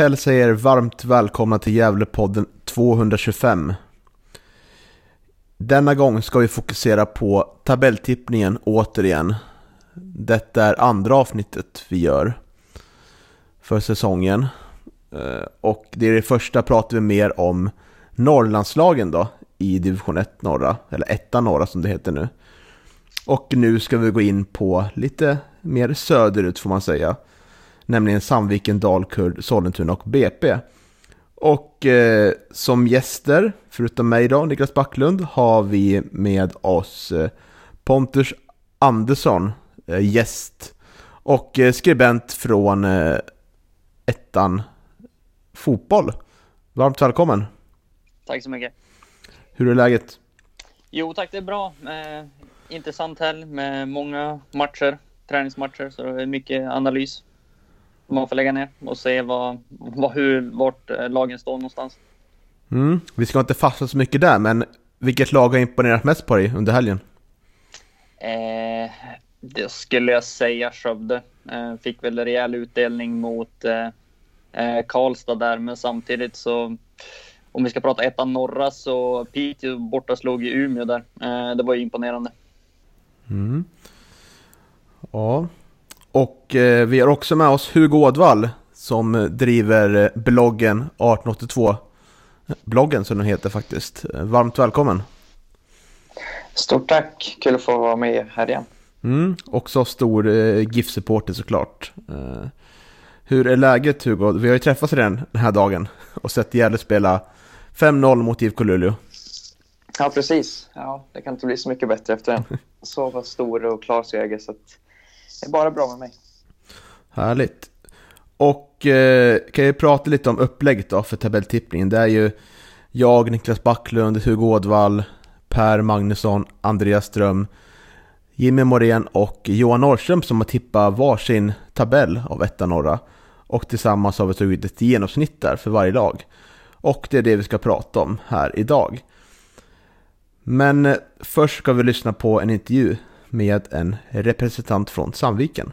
Hälsar er varmt välkomna till Gävlepodden 225. Denna gång ska vi fokusera på tabelltippningen återigen. Detta är andra avsnittet vi gör för säsongen. Eh, och det är det första pratar vi mer om Norrlandslagen då i division 1 norra, eller 1 norra som det heter nu. Och nu ska vi gå in på lite mer söderut får man säga nämligen Sandviken, Dalkurd, Sollentuna och BP. Och eh, som gäster, förutom mig då, Niklas Backlund, har vi med oss eh, Pontus Andersson, eh, gäst, och eh, skribent från eh, ettan Fotboll. Varmt välkommen! Tack så mycket. Hur är läget? Jo tack, det är bra. Intressant helg med många matcher, träningsmatcher, så det är mycket analys. Man får lägga ner och se vad, vad, hur, vart eh, lagen står någonstans. Mm, vi ska inte fastna så mycket där, men vilket lag har imponerat mest på dig under helgen? Eh, det skulle jag säga Skövde. Eh, fick väl rejäl utdelning mot eh, eh, Karlstad där, men samtidigt så om vi ska prata ettan norra så Piteå borta slog i Umeå där. Eh, det var ju imponerande. Mm. Ja, och eh, vi har också med oss Hugo Ådvall som driver eh, bloggen 1882. Bloggen som den heter faktiskt. Varmt välkommen! Stort tack! Kul att få vara med här igen. Mm, också stor eh, GIF-supporter såklart. Eh, hur är läget Hugo? Vi har ju träffats redan den här dagen och sett Gävle spela 5-0 mot IFK Luleå. Ja, precis. Ja, det kan inte bli så mycket bättre efter en så pass stor och klar seger. Så att det är bara bra med mig. Härligt. Och eh, kan jag prata lite om upplägget då för tabelltippningen. Det är ju jag, Niklas Backlund, Hugo Ådvall, Per Magnusson, Andreas Ström, Jimmy Morén och Johan Norrström som har tippat varsin tabell av etta norra. Och tillsammans har vi tagit ett genomsnitt där för varje lag. Och det är det vi ska prata om här idag. Men eh, först ska vi lyssna på en intervju med en representant från Sandviken.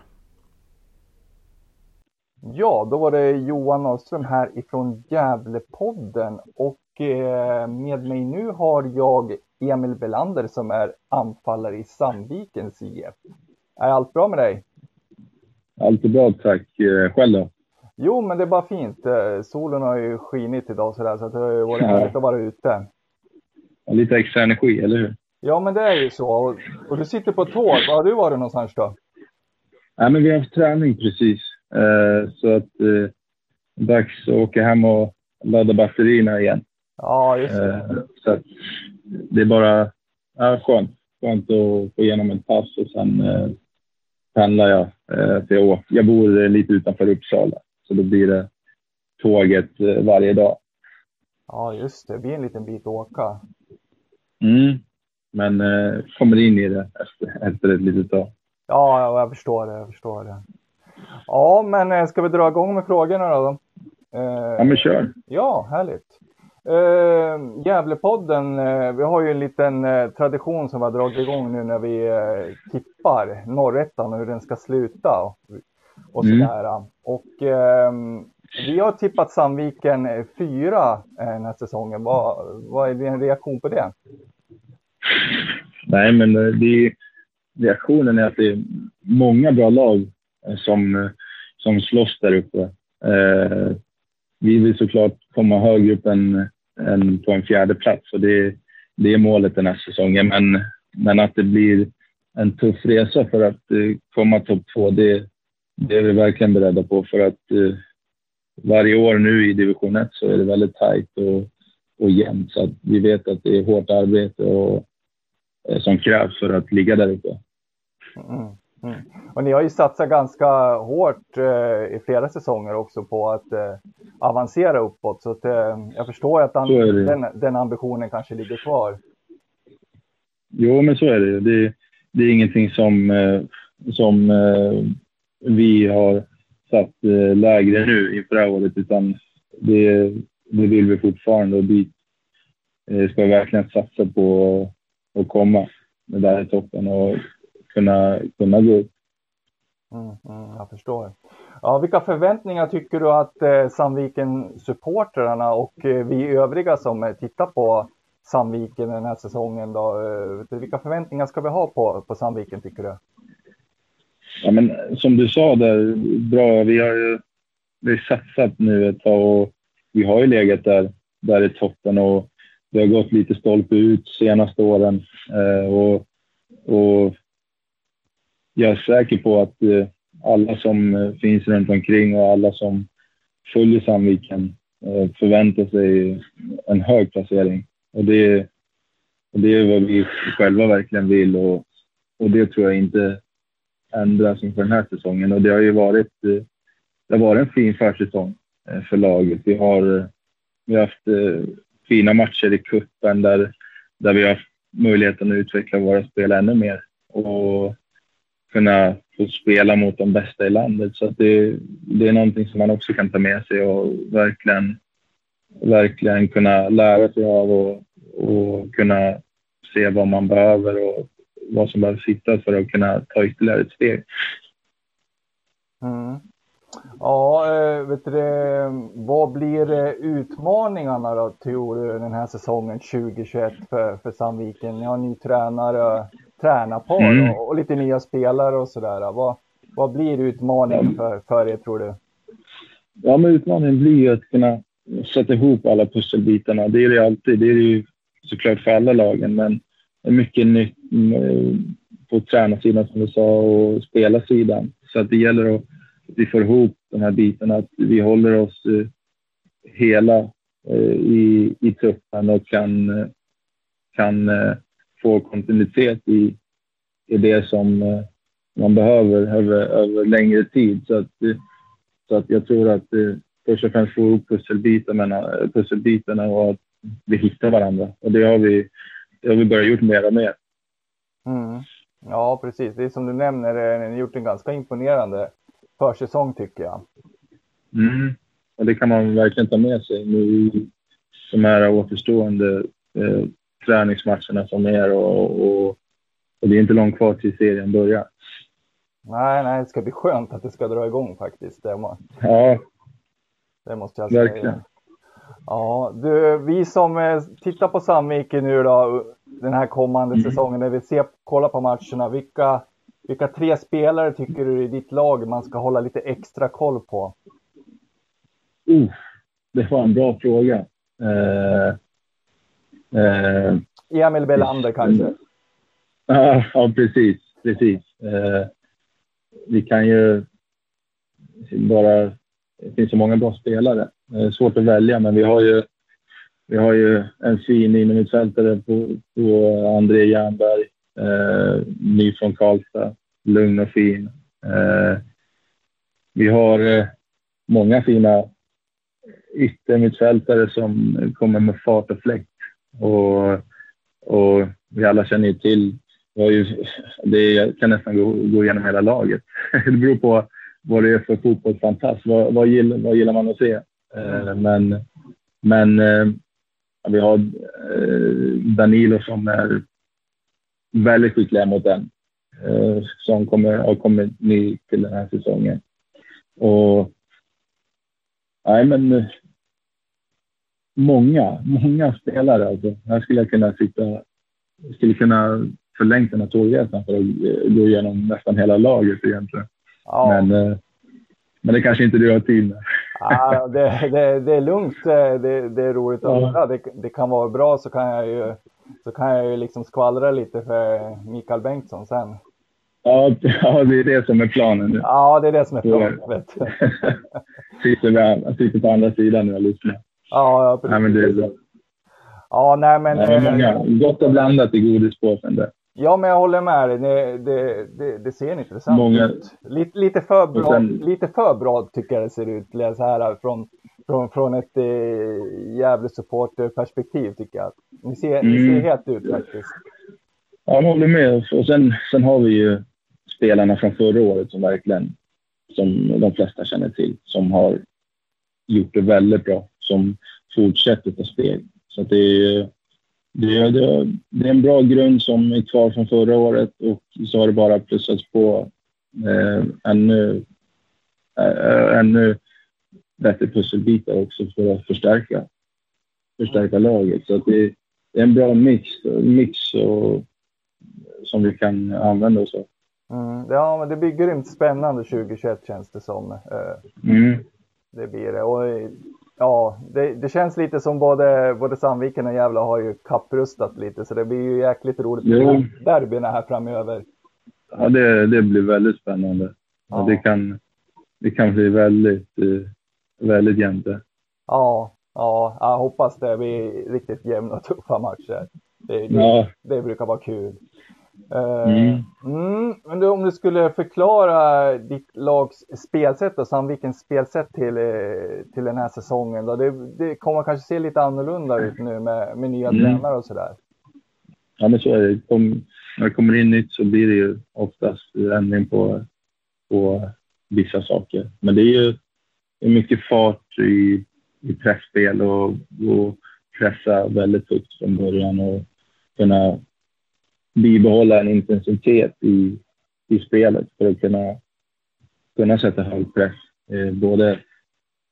Ja, då var det Johan Ahlström här ifrån Gävlepodden och eh, med mig nu har jag Emil Belander som är anfallare i Sandvikens IF. Är allt bra med dig? Allt är bra tack. Eh, Själv då? Jo, men det är bara fint. Eh, Solen har ju skinit idag så, där, så att det har ju varit Ja. härligt att vara ute. Lite extra energi, eller hur? Ja, men det är ju så. Och, och du sitter på tåg. Var har du varit någonstans då? Nej, men vi har haft träning precis. Eh, så att eh, dags att åka hem och ladda batterierna igen. Ja, just det. Eh, så att det är bara ja, skönt. Skönt att få igenom ett pass och sen eh, pendlar jag. Eh, jag, jag bor eh, lite utanför Uppsala. Så då blir det tåget eh, varje dag. Ja, just det. Det blir en liten bit att åka. Mm. Men eh, kommer in i det efter, efter ett litet tag. Ja, ja, jag förstår det. Jag förstår det. Ja, men eh, ska vi dra igång med frågorna då? Eh, Ja, men kör. Ja, härligt. Uh, Gävlepodden, eh, vi har ju en liten eh, tradition som vi har dragit igång nu när vi eh, tippar norrettan och hur den ska sluta och, och Mm. sådär. Och ehm, vi har tippat Sandviken eh, fyra eh, den här säsongen. Vad, vad är din reaktion på det? Nej, men eh, det är, reaktionen är att det är många bra lag eh, som, eh, som slåss där uppe. Eh, vi vill såklart komma högre upp än, än på en fjärde plats och det, det är målet den här säsongen. Men, men att det blir en tuff resa för att komma topp två, det, det är vi verkligen beredda på. För att eh, varje år nu i division 1 så är det väldigt tajt och och jämnt. Så att vi vet att det är hårt arbete och, som krävs för att ligga där uppe. Mm. Mm. Och ni har ju satsat ganska hårt eh, i flera säsonger också på att eh, avancera uppåt. Så att, eh, jag förstår att an den, den, ambitionen kanske ligger kvar. Jo, men så är det. Det, det är ingenting som, eh, som eh, vi har satt eh, lägre nu inför det här året, utan det, det vill vi fortfarande och dit ska vi verkligen satsa på att komma där i toppen och kunna, kunna gå upp. Mm, mm, jag förstår. Ja, vilka förväntningar tycker du att eh, Sandviken-supportrarna och eh, vi övriga som eh, tittar på Sandviken den här säsongen då, eh, vilka förväntningar ska vi ha på, på Sandviken tycker du? Ja, men som du sa där, bra. Vi har ju vi har satsat nu ett tag och vi har ju legat där, där i toppen och det har gått lite stolpe ut senaste åren. Eh, och, och jag är säker på att eh, alla som eh, finns runt omkring och alla som följer Sandviken eh, förväntar sig en hög placering. Och det, och det är vad vi själva verkligen vill och, och det tror jag inte ändras inför den här säsongen. Och det har ju varit, eh, det har varit en fin försäsong eh, för laget. Vi har, vi har haft fina matcher i cupen där, där vi har möjligheten att utveckla våra spel ännu mer. Och kunna få spela mot de bästa i landet. Så det, det är någonting som man också kan ta med sig och verkligen, verkligen kunna lära sig av och, och kunna se vad man behöver och vad som behöver sitta för att kunna ta ytterligare ett steg. Mm. Ja, eh, vet du, vad blir utmaningarna då, tror du, den här säsongen 2021 för, för Sandviken? Ni har ny tränare, tränarpar mm. och, och, lite nya spelare och sådär. Vad, vad blir utmaningen för, för er tror du? Ja, men utmaningen blir ju att kunna sätta ihop alla pusselbitarna. Det är det alltid. Det är det ju såklart för alla lagen, men det är mycket nytt på tränarsidan som du sa och spelarsidan. Så att det gäller att vi får ihop de här bitarna, att vi håller oss eh, hela eh, i, i truppen och kan, eh, kan eh, få kontinuitet i, i det som eh, man behöver över, över längre tid. Så att, eh, så att jag tror att eh, först och främst få ihop pusselbitarna, pusselbitarna och att vi hittar varandra. Och det har vi, det har vi börjat gjort mer och mer. Mm. Ja, precis. Det är som du nämner, eh, ni har gjort en ganska imponerande försäsong tycker jag. Mm. Och det kan man verkligen ta med sig nu i de här återstående eh, träningsmatcherna som är och, och, och, det är inte långt kvar till serien börjar. Nej, nej, det ska bli skönt att det ska dra igång faktiskt. Det må, ja, det måste jag säga. Verkligen. Ja, du, vi som eh, tittar på Sandviken nu då, den här kommande mm. säsongen, när vi ser, kollar på matcherna, vilka, vilka tre spelare tycker du i ditt lag man ska hålla lite extra koll på? Uh, det var en bra fråga. Eh, Eh, Emil Belander kanske? Ja, ja precis. precis. Eh, vi kan ju bara... Det finns så många bra spelare. Det är svårt att välja, men vi har ju, vi har ju en fin innermittfältare på, på André Jernberg. Eh, ny från Karlstad. Lugn och fin. Eh, vi har eh, många fina yttermittfältare som kommer med fart och fläkt. Och, och vi alla känner ju till, ju, det kan nästan gå, gå igenom hela laget. Det beror på vad det är för fotbollsfantast. Vad, vad, gillar, vad gillar man att se? Eh, Men, men eh, vi har eh, Danilo som är väldigt skicklig mot den. Som kommer, har kommit ny till den här säsongen. Och nej, men många, många spelare. Alltså. Här skulle jag kunna sitta, skulle kunna förlängt den här tågresan för att gå igenom nästan hela laget egentligen. Ja. Men, eh, men det kanske inte du har tid med. Ja, det, det, det är lugnt. Det, det är roligt att höra. Ja. Det, det kan vara bra så kan jag ju, så kan jag ju liksom skvallra lite för Mikael Bengtsson sen. Ja, ja, det är det som är planen nu. Ja, det är det som är planen. sitter, sitter på andra sidan nu och lyssnar. Ja, ja precis. Ja, men det är bra. Ja, nej men... Det är eh, många, gott och blandat i godispåsen där. Ja, men jag håller med dig. Det, det, det, det ser intressant Många- ut. Lite, lite, för bra, sen- lite för bra tycker jag det ser ut. Så här, från, från, från ett eh, jävla supporterperspektiv tycker jag. Ni ser, ni ser Mm. helt ut faktiskt. Ja, jag håller med. Och sen, sen har vi ju spelarna från förra året som verkligen, som de flesta känner till, som har gjort det väldigt bra, som fortsätter ta steg. Så att det, är, det, är, det, är, det är en bra grund som är kvar från förra året och så har det bara plussats på eh, ännu, eh, ännu bättre pusselbitar också för att förstärka, förstärka laget. Så det, det är en bra mix, mix och, som vi kan använda oss av. Mm. Ja, men det blir grymt spännande 2021 känns det som. Eh, Mm. Det blir det. Och, ja, det, det känns lite som både, både Sandviken och Gävle har ju kapprustat lite, så det blir ju jäkligt roligt med derbyna här framöver. Ja, det, det blir väldigt spännande. Ja. Det, kan, det kan bli väldigt, eh, väldigt jämnt. Ja, ja, jag hoppas det blir riktigt jämna och tuffa matcher. Det, det, Ja, det brukar vara kul. Eh, Mm. mm, men om du skulle förklara ditt lags spelsätt och Sandvikens spelsätt till, eh, till den här säsongen då. Det, det kommer kanske se lite annorlunda ut nu med, med nya Mm. tränare och sådär. ja men så är det. Kom, när det kommer in nytt så blir det ju oftast ändring på, på vissa saker. Men det är ju det är mycket fart i, i pressspel och, och pressa väldigt högt från början och kunna bibehålla en intensitet i, i spelet för att kunna, kunna sätta hög press. Eh, både,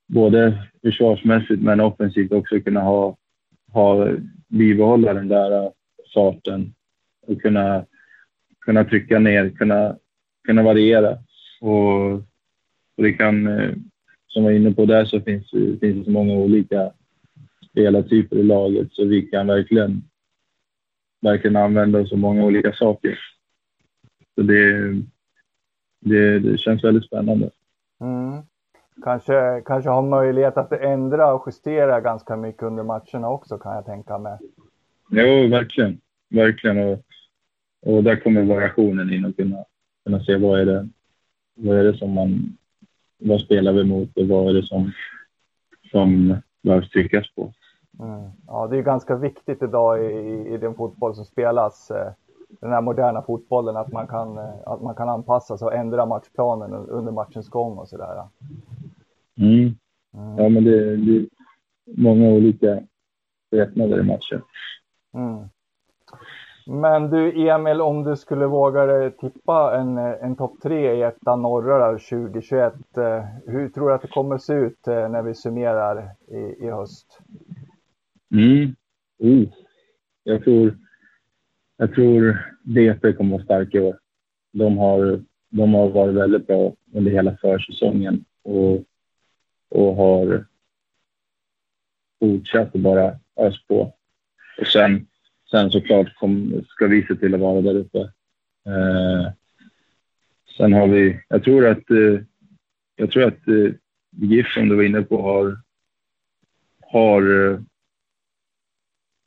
både försvarsmässigt men offensivt också kunna ha, ha, bibehålla den där farten och kunna, kunna trycka ner, kunna, kunna variera. Och, och det kan, eh, som jag var inne på där, så finns, det- finns det så många olika spelartyper i laget så vi kan verkligen, verkligen använda så många olika saker. Så det, det, det känns väldigt spännande. Mm. Kanske, kanske ha möjlighet att ändra och justera ganska mycket under matcherna också kan jag tänka mig. Jo, verkligen. Verkligen. Och, och där kommer variationen in och kunna, kunna se vad är det, vad är det som man, vad spelar vi mot och vad är det som, som behövs tryckas på. Mm. Ja, det är ganska viktigt idag i, i- den fotboll som spelas, eh, den här moderna fotbollen, att man kan, eh, att man kan anpassa sig och ändra matchplanen un- under matchens gång och sådär. Mm. Mm. Ja, men det, det är många olika skepnader i matchen. Mm. Men du Emil, om du skulle våga dig tippa en, en topp tre i ettan norra 2021, eh, hur tror du att det kommer se ut eh, när vi summerar i, i höst? Mm. Oh. Jag tror, jag tror DP kommer vara starka i år. De har, de har varit väldigt bra under hela försäsongen och, och har fortsatt att bara ös på. Och sen, sen såklart kom, ska vi se till att vara där uppe. Eh, sen har vi, jag tror att, eh, jag tror att eh, GIF som du var inne på har, har eh,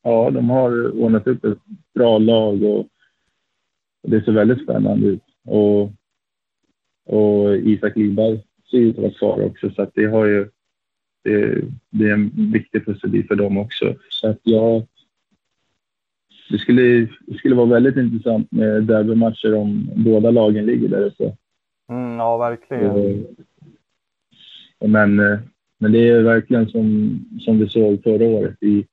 ja, de har ordnat upp ett bra lag och och det ser väldigt spännande ut. Och, och Isak Lidberg ser ut att vara kvar också, så att det har ju det, det är en viktig pusselbit för dem också. Så att jag, det skulle, det skulle vara väldigt intressant med derbymatcher om båda lagen ligger där uppe. Mm, ja, verkligen. Och- Men, eh, men det är verkligen som, som vi såg förra året i,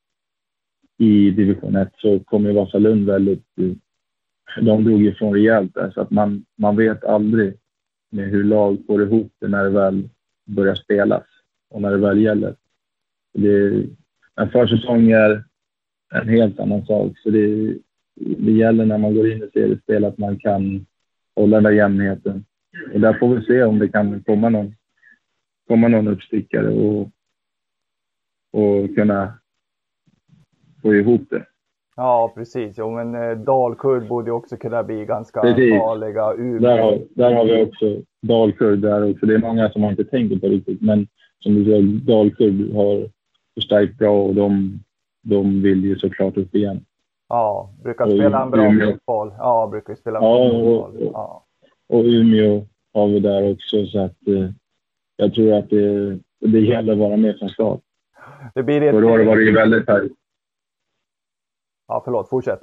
i division 1 så kom ju Vasalund väldigt... eh, De drog ifrån rejält där så att man, man vet aldrig med hur lag får ihop det när det väl börjar spelas och när det väl gäller. Det, en försäsong är en helt annan sak så det, det gäller när man går in i seriespel att man kan hålla den där jämnheten. Och där får vi se om det kan komma någon komma någon uppstickare och, och kunna få ihop det. Ja, precis. Jo, men eh, Dalkurd borde också kunna bli ganska Precis. farliga. Där har, där har vi också Dalkurd där också. Det är många som man inte tänker på riktigt, men som du säger, Dalkurd har förstärkt bra och de, de vill ju såklart upp igen. Ja, brukar spela en bra Umeå. fotboll. Ja, brukar spela Ja, bra och- fotboll. Ja. Och Umeå har vi där också så att eh, jag tror att det, det gäller att vara med från start. Det blir ett... Förra året var det ju väldigt tajt. Ja, förlåt, fortsätt.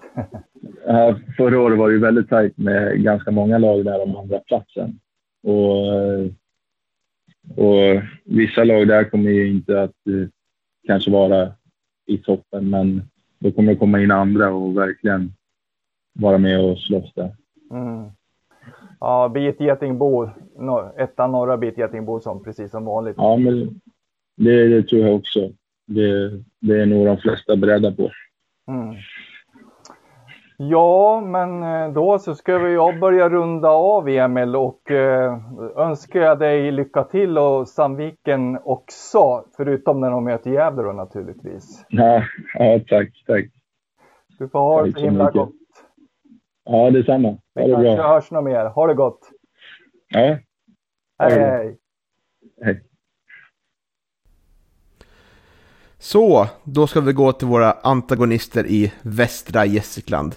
Ja, förra året var det ju väldigt tajt med ganska många lag där om andra platsen. Och, eh, och vissa lag där kommer ju inte att eh, kanske vara i toppen, men då kommer det komma in andra och verkligen vara med och slåss där. Mm. Ja, BIT Getingbo, no, etta norra BIT Getingbo som precis som vanligt. Ja, men det, det tror jag också. Det, det är nog de flesta beredda på. Mm. Ja, men eh, då så ska vi jag börja runda av Emil och eh, önskar jag dig lycka till och Sandviken också, förutom när de möter Gävle då naturligtvis. Ja, ja tack, tack. Du får ha det så himla mycket. gott. Ja, detsamma. Ha Vi det kanske bra. hörs något mer. Ha det gott. Ja, Hej, hej. hej. Så, då ska vi gå till våra antagonister i västra Gästrikland.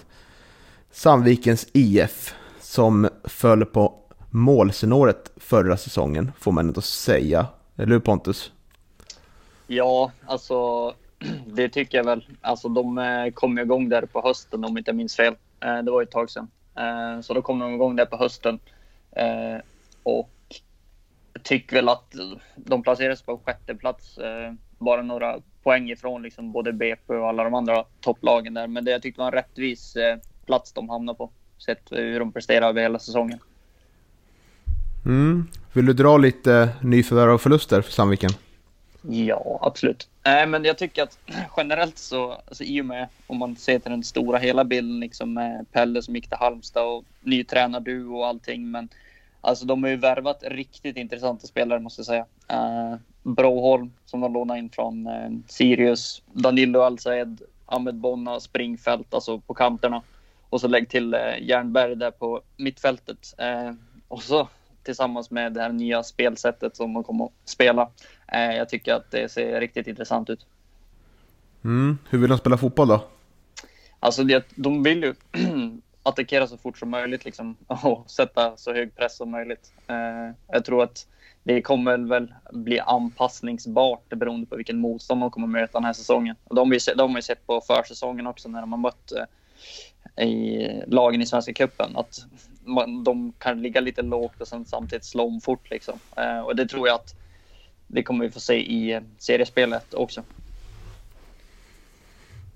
Sandvikens IF, som föll på målsnåret förra säsongen, får man ändå säga. Eller hur Pontus? Ja, alltså det tycker jag väl. Alltså de eh, kom igång där på hösten om inte jag minns fel. Eh, det var ju ett tag sedan. Eh, så då kom de igång där på hösten. Och jag tycker väl att de placerades på sjätte plats. Bara några poäng ifrån liksom både BP och alla de andra topplagen där. Men det jag tyckte var en rättvis plats de hamnade på. Sett hur de presterade över hela säsongen. Mm. Vill du dra lite nyförvärv och förluster för Sandviken? Ja, absolut. Nej, men jag tycker att generellt så, alltså i och med om man ser till den stora hela bilden liksom med Pelle som gick till Halmstad och ny tränarduo och allting. Men alltså de har ju värvat riktigt intressanta spelare måste jag säga. Uh, Broholm som de lånade in från eh, Sirius, Danilo Alsaed, Ahmed Bonna, Springfält, alltså på kanterna. Och så lägg till uh, Jernberg där på mittfältet. Eh, och så tillsammans med det här nya spelsättet som de kommer att spela. Eh, Jag tycker att det ser riktigt intressant ut. Mm. Hur vill de spela fotboll då? Alltså det, de vill ju attackera så fort som möjligt liksom, och sätta så hög press som möjligt. Eh, Jag tror att det kommer väl bli anpassningsbart beroende på vilken motstånd de kommer möta den här säsongen. De, de har ju sett på försäsongen också när de har mött eh, i lagen i Svenska cupen att man, de kan ligga lite lågt och sen samtidigt slå om fort. Liksom. Eh, Och det tror jag att det kommer vi få se i seriespelet också.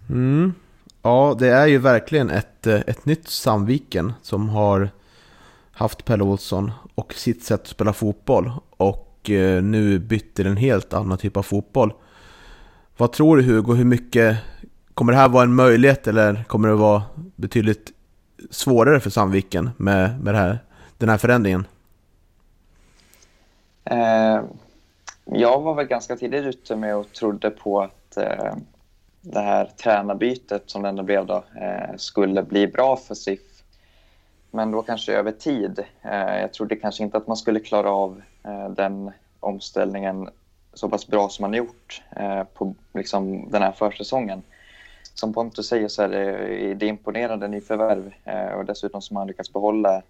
Mm. Ja, det är ju verkligen ett, eh, ett nytt Sandviken som har haft Pelle Olsson och sitt sätt att spela fotboll och eh, nu bytt till en helt annan typ av fotboll. Vad tror du Hugo, hur mycket kommer det här vara en möjlighet eller kommer det vara betydligt svårare för Sandviken med, med det här, den här förändringen? Eh, jag var väl ganska tidigt ute med och trodde på att eh, det här tränarbytet som det ändå blev då eh, skulle bli bra för SIF. Men då kanske över tid. Eh, jag trodde kanske inte att man skulle klara av eh, den omställningen så pass bra som man gjort eh, på liksom, den här försäsongen. Som Pontus säger så är det, det är imponerande nyförvärv eh, och dessutom som man lyckats behålla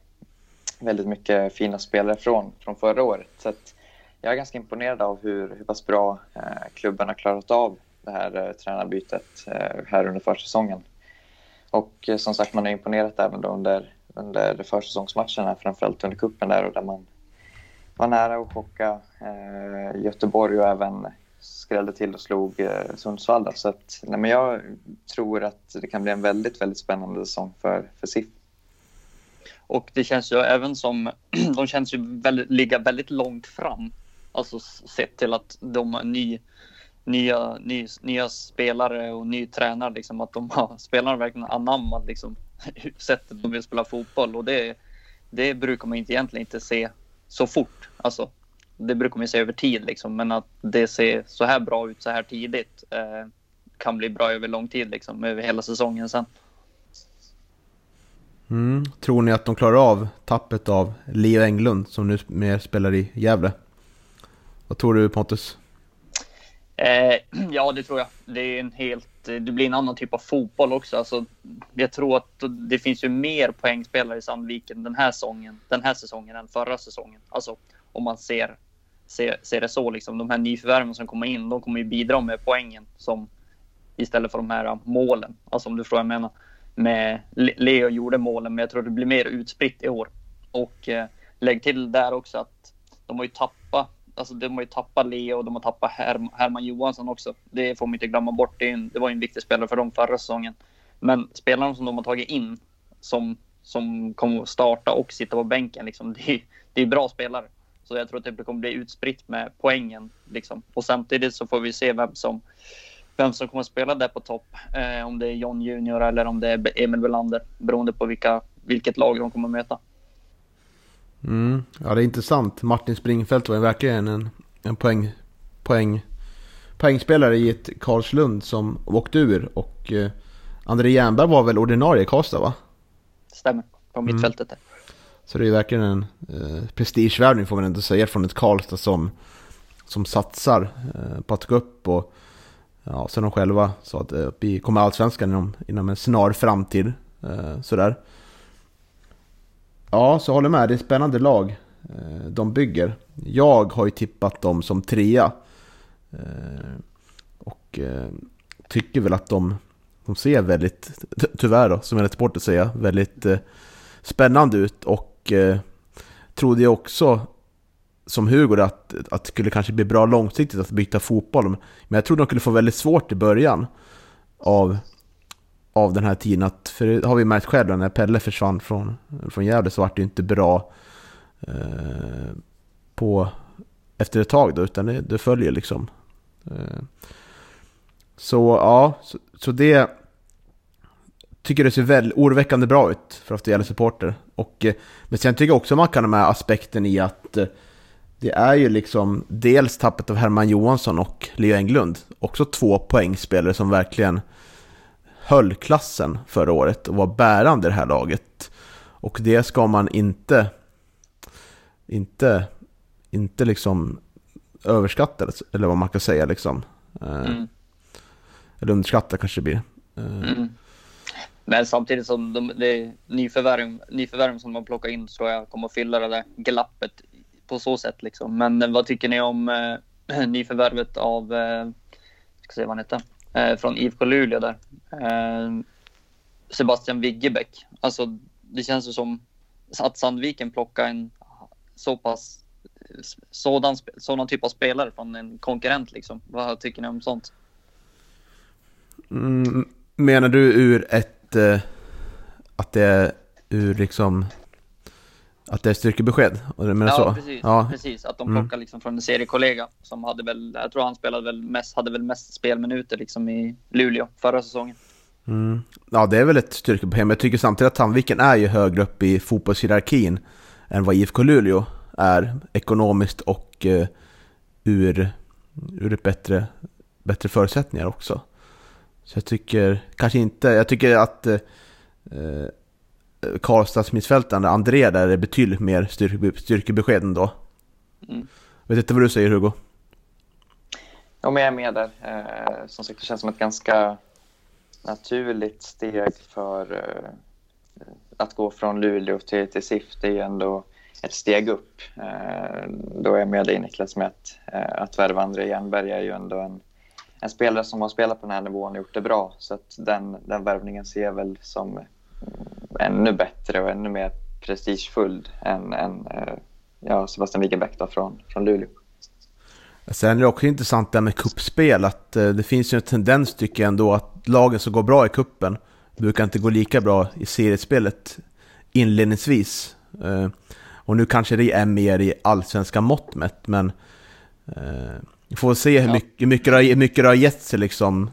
väldigt mycket fina spelare från, från förra året. Så att jag är ganska imponerad av hur, hur pass bra eh, klubben har klarat av det här eh, tränarbytet eh, här under försäsongen. Och eh, som sagt, man har imponerat även då under, under försäsongsmatcherna, framförallt under kuppen där och där man var nära att chocka eh, Göteborg och även skrällde till och slog eh, Sundsvall. Då. Så att, nej, men jag tror att det kan bli en väldigt, väldigt spännande säsong för, för SIF. Och det känns ju även som, de känns ju väldigt, ligga väldigt långt fram. Alltså sett till att de har ny, nya, ny, nya spelare och ny tränare. Liksom, att de har, spelarna verkligen anammat liksom, sättet de vill spela fotboll. Och det, det brukar man inte egentligen inte se så fort. Alltså, det brukar man ju se över tid. Liksom, men att det ser så här bra ut så här tidigt eh, kan bli bra över lång tid. Liksom, över hela säsongen sen. Mm. Tror ni att de klarar av tappet av Leo Englund som nu mer spelar i Gävle? Vad tror du Pontus? Eh, ja, det tror jag. Det är en helt det blir en annan typ av fotboll också. Alltså, jag tror att det finns ju mer poängspelare i Sandviken den här säsongen, den här säsongen än förra säsongen. Alltså om man ser, se, se det så. Liksom. De här nyförvärven som kommer in, de kommer ju bidra med poängen som istället för de här äh, målen. Alltså om du förstår vad jag menar. Med Leo gjorde målen, men jag tror det blir mer utspritt i år. Och eh, lägg till där också att de har ju tappat Alltså de har ju tappat Leo och de har tappat Herm Herman Johansson också. Det får man inte glömma bort. Det, en, det var en viktig spelare för dem förra säsongen. Men spelarna som de har tagit in som, som kommer att starta och sitta på bänken, liksom, det, är, det är bra spelare. Så jag tror att det kommer bli utspritt med poängen. Liksom. Och samtidigt så får vi se vem som, vem som kommer att spela där på topp. Eh, om det är John Junior eller om det är Emil Belander. Beroende på vilka, vilket lag de kommer att möta. Mm. Ja, det är intressant. Martin Springfeldt var verkligen en, en poäng, poäng, poängspelare i ett Karlslund som åkte ur. Och eh, André Jernberg var väl ordinarie i Karlstad va? Stämmer, på mm. mittfältet där. Så det är verkligen en eh, prestigevärvning får man ändå säga från ett Karlstad som, som satsar eh, på att gå upp. Och ja, sen de själva sa att eh, vi kommer allsvenskan inom, inom en snar framtid. Eh, sådär. Ja, så håller med. Det är ett spännande lag eh, de bygger. Jag har ju tippat dem som trea. Eh, och eh, tycker väl att de, de ser väldigt, tyvärr då, som jag bort att säga, väldigt eh, spännande ut. Och och eh, trodde jag också, som Hugo, att, att det skulle kanske bli bra långsiktigt att byta fotboll. Men jag trodde de skulle få väldigt svårt i början av av den här tiden. Att, för det har vi märkt själva när Pelle försvann från, från Gävle så var det inte bra eh, på, efter ett tag då, utan det, det följer liksom. Eh, så ja, så, så, det tycker det ser väldigt oroväckande bra ut för att det gäller supporter. Och, eh, men sen tycker jag också man kan ha med aspekten i att eh, det är ju liksom dels tappet av Herman Johansson och Leo Englund. Också två poängspelare som verkligen höll klassen förra året och var bärande i det här laget. Och det ska man inte, inte, inte liksom överskatta, eller vad man kan säga liksom. Eh, mm. Eller underskatta kanske det blir. Mm. Men samtidigt som de, det nyförvärv, nyförvärv som man plockar in tror jag kommer att fylla det där glappet på så sätt liksom. Men eh, vad tycker ni om eh, nyförvärvet av, eh, ska se vad han heter, eh, från IFK Luleå där. Eh, Sebastian Viggebäck. Alltså, det känns ju som att Sandviken plockar en så pass sådan, sådan typ av spelare från en konkurrent liksom. Vad tycker ni om sånt? Mm, menar du ur ett, eh, att det är ur liksom att det är styrkebesked? Menar ja, så? Precis, ja, precis. Att de mm. plockar liksom från en seriekollega som hade väl, jag tror han spelade väl mest, hade väl mest spelminuter liksom i Luleå förra säsongen. Mm. Ja, det är väl ett styrkebesked, men jag tycker samtidigt att Sandviken är ju högre upp i fotbollshierarkin än vad IFK Luleå är ekonomiskt och uh, ur, ur ett bättre, bättre förutsättningar också. Så jag tycker kanske inte, jag tycker att uh, Karlstads mittfältare André där är betydligt mer styrke, styrkebesked ändå. Mm. Vet inte vad du säger Hugo? Ja, men jag är med där. Eh, som sagt, det känns som ett ganska naturligt steg för eh, att gå från Luleå till, till SIF. Det är ju ändå ett steg upp. Eh, då är jag med dig Niklas med att, eh, att värva André Jernberg är ju ändå en, en spelare som har spelat på den här nivån och gjort det bra. Så att den, den värvningen ser jag väl som ännu bättre och ännu mer prestigefull än, än eh, ja, Sebastian Wigenbäck från, från Luleå. Sen är det också intressant det här med kuppspel att eh, det finns ju en tendens tycker jag ändå att lagen som går bra i kuppen brukar inte gå lika bra i seriespelet inledningsvis. Eh, och nu kanske det är mer i allsvenska mått mätt, men vi får se hur mycket, hur mycket, det, hur mycket det har gett sig liksom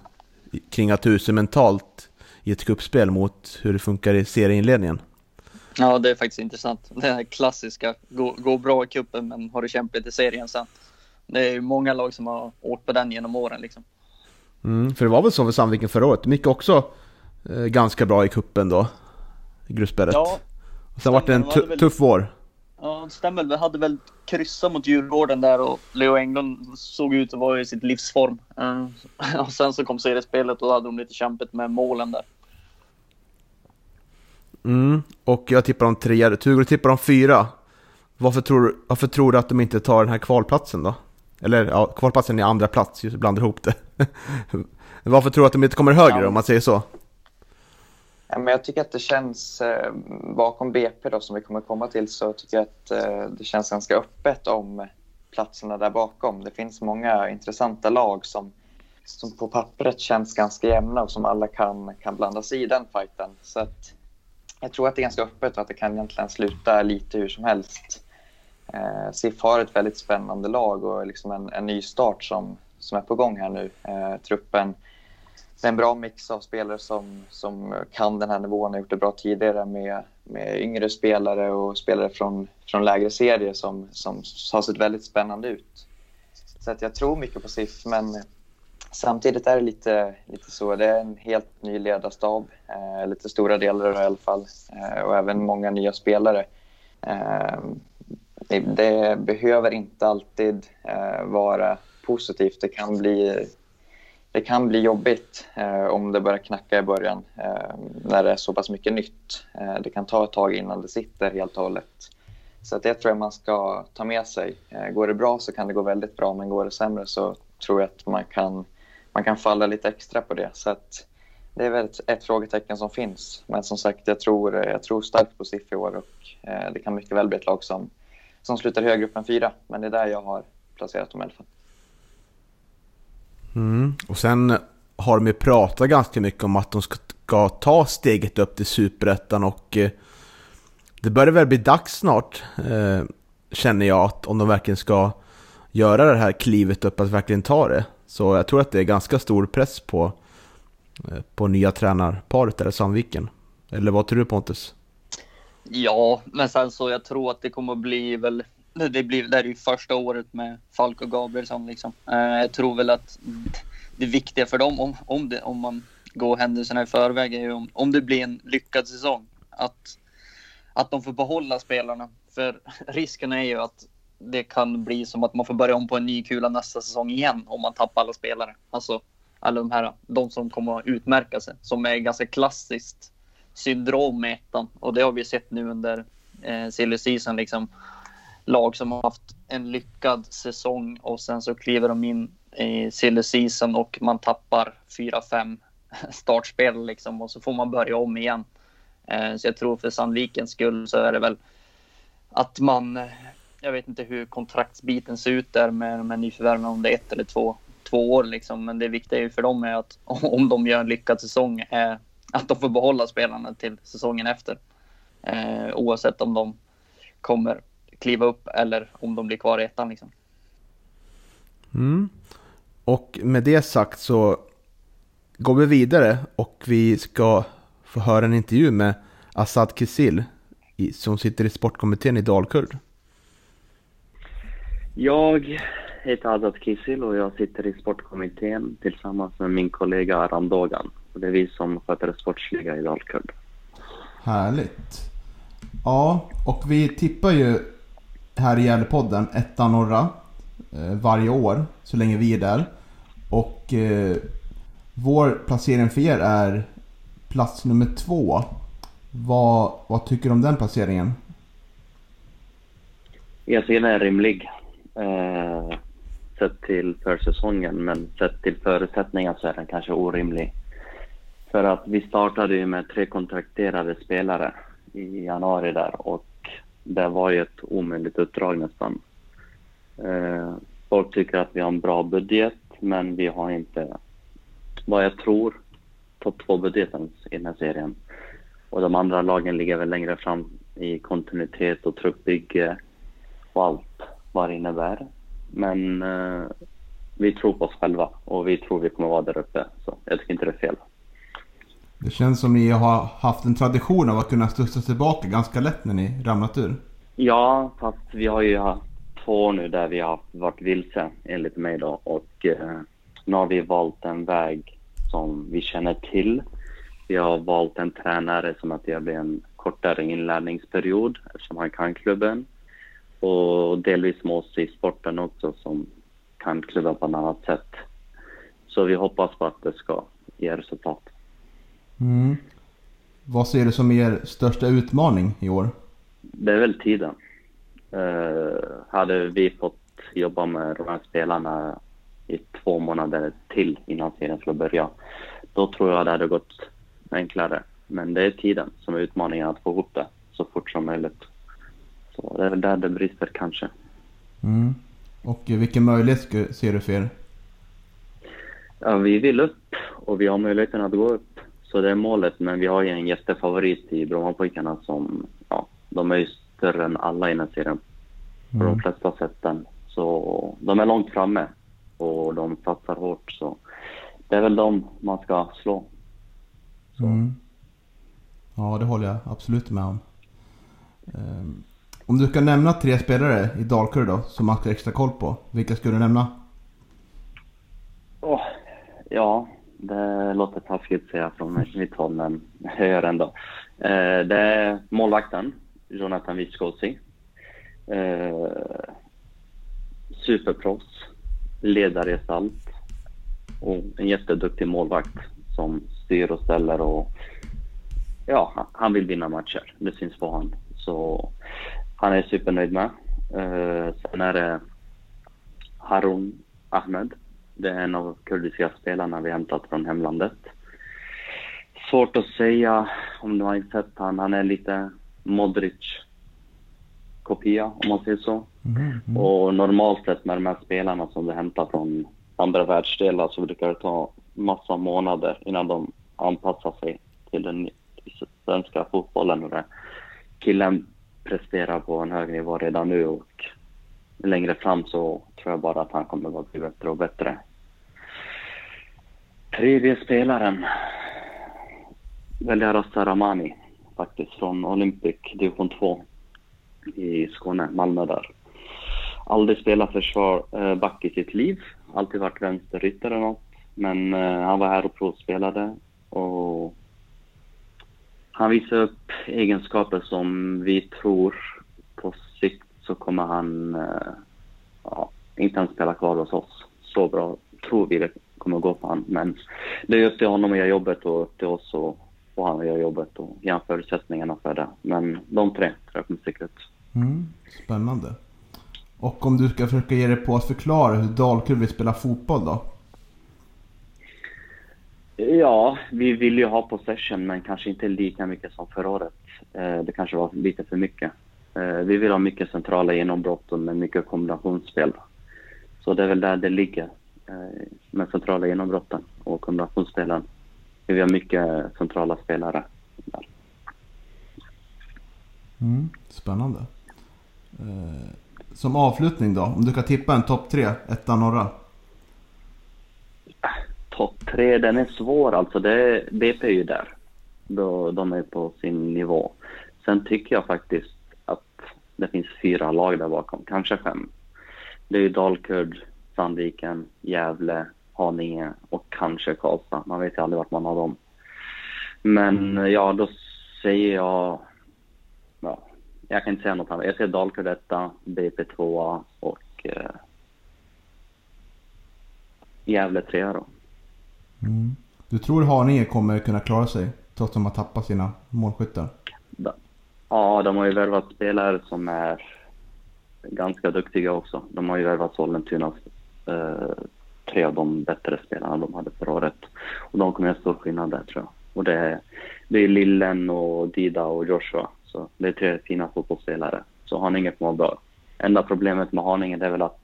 kring att huset mentalt i ett kuppspel mot hur det funkar i serieinledningen. Ja, det är faktiskt intressant. Det här klassiska, gå, gå bra i kuppen men har det kämpigt i serien sen. Det är ju många lag som har åkt på den genom åren liksom. Mm, för det var väl så för Sandviken förra året. Micke också eh, ganska bra i kuppen då, i gruppspelet. Ja. Och sen var det en tuff vår. Ja, det stämmer. Vi hade väl kryssat mot Djurgården där och Leo Englund såg ut att vara i sitt livsform. Uh, och sen så kom seriespelet och då hade de lite kämpigt med målen där. Mm, och jag tippar om tre. Tugur tippar om fyra. Varför tror, varför tror du att de inte tar den här kvalplatsen då? Eller ja, kvalplatsen är andra plats, just blandar ihop det. varför tror du att de inte kommer högre ja. om man säger så? Ja, men jag tycker att det känns, eh, bakom BP då, som vi kommer komma till, så tycker jag att eh, det känns ganska öppet om platserna där bakom. Det finns många intressanta lag som, som på pappret känns ganska jämna och som alla kan, kan blanda sig i den fighten. Så att, jag tror att det är ganska öppet och att det kan egentligen sluta lite hur som helst. Eh, SIF har ett väldigt spännande lag och liksom en, en ny start som, som är på gång här nu. Eh, truppen det är en bra mix av spelare som, som kan den här nivån, har gjort det bra tidigare med, med yngre spelare och spelare från, från lägre serier som, som har sett väldigt spännande ut. Så att jag tror mycket på SIF, men samtidigt är det lite, lite så. Det är en helt ny ledarstab, eh, lite stora delar i alla fall, eh, och även många nya spelare. Eh, det, det, behöver inte alltid eh, vara positivt. Det kan bli det kan bli jobbigt eh, om det börjar knacka i början eh, när det är så pass mycket nytt. Eh, det kan ta ett tag innan det sitter helt och hållet. Så det tror jag man ska ta med sig. Eh, går det bra så kan det gå väldigt bra, men går det sämre så tror jag att man kan, man kan falla lite extra på det. Så det är väl ett, ett, frågetecken som finns. Men som sagt, jag tror, eh, jag tror starkt på SIF i år och eh, det kan mycket väl bli ett lag som, som slutar högre upp än fyra. Men det är där jag har placerat dem i alla fall. Mm. Och sen har de ju pratat ganska mycket om att de ska ta steget upp till superettan och eh, det börjar väl bli dags snart, eh, känner jag, att om de verkligen ska göra det här klivet upp, att verkligen ta det. Så jag tror att det är ganska stor press på, eh, på nya tränarparet eller Sandviken. Eller vad tror du Pontus? Ja, men sen så jag tror att det kommer att bli väl det, blir, det är ju första året med Falk och Gabrielsson. Liksom. Eh, jag tror väl att det viktiga för dem, om, om, det, om man går händelserna i förväg, är ju om, om det blir en lyckad säsong. Att, att de får behålla spelarna. För risken är ju att det kan bli som att man får börja om på en ny kula nästa säsong igen om man tappar alla spelare. Alltså alla de här, de som kommer att utmärka sig, som är ganska klassiskt syndrom med ettan. Och det har vi sett nu under eh, silly season liksom lag som har haft en lyckad säsong och sen så kliver de in i silly season och man tappar fyra, fem startspel liksom och så får man börja om igen. Eh, så jag tror för Sandvikens skull så är det väl att man, eh, jag vet inte hur kontraktsbiten ser ut där med med nyförvärven, om det är ett eller två, två år liksom. Men det viktiga för dem är att om de gör en lyckad säsong, är att de får behålla spelarna till säsongen efter. Eh, oavsett om de kommer kliva upp eller om de blir kvar i ettan. Liksom. Mm. Och med det sagt så går vi vidare och vi ska få höra en intervju med Assad Kisil som sitter i sportkommittén i Dalkurd. Jag heter Azad Kisil och jag sitter i sportkommittén tillsammans med min kollega Aram Dogan. det är vi som sköter det sportsliga i Dalkurd. Härligt. Ja, och vi tippar ju här i Gävlepodden, etta norra, eh, varje år så länge vi är där. Och eh, vår placering för er är plats nummer två. Vad, vad tycker du om den placeringen? Jag ser den är rimlig. Eh, sett till försäsongen, men sett till förutsättningar så är den kanske orimlig. För att vi startade ju med tre kontrakterade spelare i januari där och det var ju ett omöjligt uppdrag nästan. Eh, folk tycker att vi har en bra budget, men vi har inte, vad jag tror, topp två-budgeten i den här serien. Och de andra lagen ligger väl längre fram i kontinuitet och truppbygge och allt vad det innebär. Men eh, vi tror på oss själva och vi tror vi kommer vara där uppe. Så jag tycker inte det är fel. Det känns som ni har haft en tradition av att kunna studsa tillbaka ganska lätt när ni ramlat ur. Ja, fast vi har ju haft två nu där vi har varit vilse enligt mig då och eh, nu har vi valt en väg som vi känner till. Vi har valt en tränare som att det blir en kortare inlärningsperiod eftersom han kan klubben. och delvis med oss i sporten också som kan klubba på ett annat sätt. Så vi hoppas på att det ska ge resultat. Mm. Vad ser du som er största utmaning i år? Det är väl tiden. Uh, hade vi fått jobba med de här spelarna i två månader till innan serien skulle börja, då tror jag det hade gått enklare. Men det är tiden som är utmaningen att få ihop det så fort som möjligt. Så det är väl där det brister kanske. Mm. Och vilken möjlighet ser du för er? Ja, vi vill upp och vi har möjligheten att gå upp. Så det är målet, men vi har ju en jättefavorit i Brommapojkarna som, ja, de är ju större än alla i den här serien. På mm. de flesta sätten. Så de är långt framme och de satsar hårt. Så det är väl de man ska slå. Mm. Ja, det håller jag absolut med om. Um, om du ska nämna tre spelare i Dalkurd då, som man ska extra koll på. Vilka skulle du nämna? Oh, ja, det låter taskigt att säga från mitt håll, men jag gör ändå. Eh, det är målvakten, Jonathan Wiskosi. Eh, superproffs, ledargestalt och en jätteduktig målvakt som styr och ställer och ja, han vill vinna matcher. Det syns på honom. Så han är supernöjd med. Eh, sen är det Harun Ahmed. Det är en av kurdiska spelarna vi hämtat från hemlandet. Svårt att säga om du har sett han. Han är lite Modric-kopia om man säger så. Mm, mm. Och normalt sett med de här spelarna som du hämtar från andra världsdelar så brukar det ta massa månader innan de anpassar sig till den svenska fotbollen. Och det. Killen presterar på en hög nivå redan nu och längre fram så tror jag bara att han kommer att bli bättre och bättre. Tredje spelaren väljer Rasta Ramani faktiskt från Olympic division 2 i Skåne, Malmö där. Aldrig spelat försvar, eh, back i sitt liv, alltid varit vänsterryttare eller något. Men eh, han var här och provspelade och han visar upp egenskaper som vi tror på sikt så kommer han eh, ja, inte ens spela kvar hos oss. Så bra tror vi det kommer gå på honom. Men det är upp till honom att göra jobbet och till oss att få honom att göra jobbet och ge förutsättningarna för det. Men de tre tror jag kommer sticka ut. Mm, spännande. Och om du ska försöka ge dig på att förklara hur Dalkurd vill spela fotboll då? Ja, vi vill ju ha possession men kanske inte lika mycket som förra året. Eh, det kanske var lite för mycket. Eh, vi vill ha mycket centrala genombrott och med mycket kombinationsspel. Så det är väl där det ligger med centrala genombrotten och kombinationsspelen. Vi har mycket centrala spelare där. Mm, spännande. Som avslutning då, om du kan tippa en topp tre, etta, norra? topp tre, den är svår alltså. Det, BP är ju där. Då, de är på sin nivå. Sen tycker jag faktiskt att det finns fyra lag där bakom, kanske fem. Det är ju Dalkurd, Sandviken, Gävle, Haninge och kanske Karlstad. Man vet ju aldrig vart man har dem. Men mm. ja, då säger jag... Ja, jag kan inte säga något annat. Jag säger Dalkurd etta, BP tvåa och eh, Gävle trea då. Mm. Du tror Haninge kommer kunna klara sig trots att de har tappat sina målskyttar? Ja, de har ju värvat spelare som är ganska duktiga också. De har ju värvat Sollentunas eh, Eh, tre av de bättre spelarna de hade förra året. Och de kommer göra stor skillnad där tror jag. Och det är, det är Lillen och Dida och Joshua. Så det är tre fina fotbollsspelare. Så Haninge kommer vara bra. Enda problemet med Haninge är väl att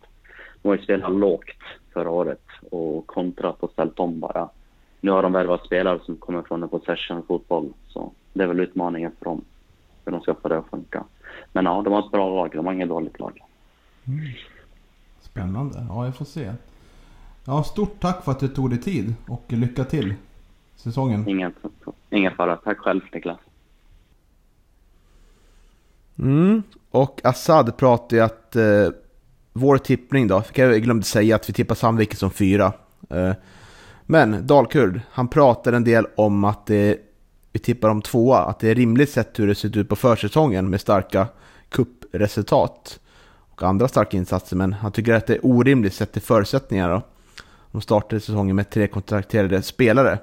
de har ju spelat lågt förra året och kontrat och ställt om bara. Nu har de värvat spelare som kommer från en possession-fotboll, så det är väl utmaningen för dem, hur de ska få det att funka. Men ja, de har ett bra lag, de har inget dåligt lag. Mm. Spännande, ja jag får se. Ja, stort tack för att du tog dig tid och lycka till säsongen. Ingen, ingen fara, tack själv Niklas. Mm, och Assad pratade ju att eh, vår tippning då, jag glömde säga att vi tippar Sandviken som fyra. Eh, men Dalkurd, han pratar en del om att det, vi tippar om tvåa, att det är rimligt sett hur det sett ut på försäsongen med starka kuppresultat och andra starka insatser, men han tycker att det är orimligt sett till förutsättningar. Då. De startade säsongen med tre kontrakterade spelare.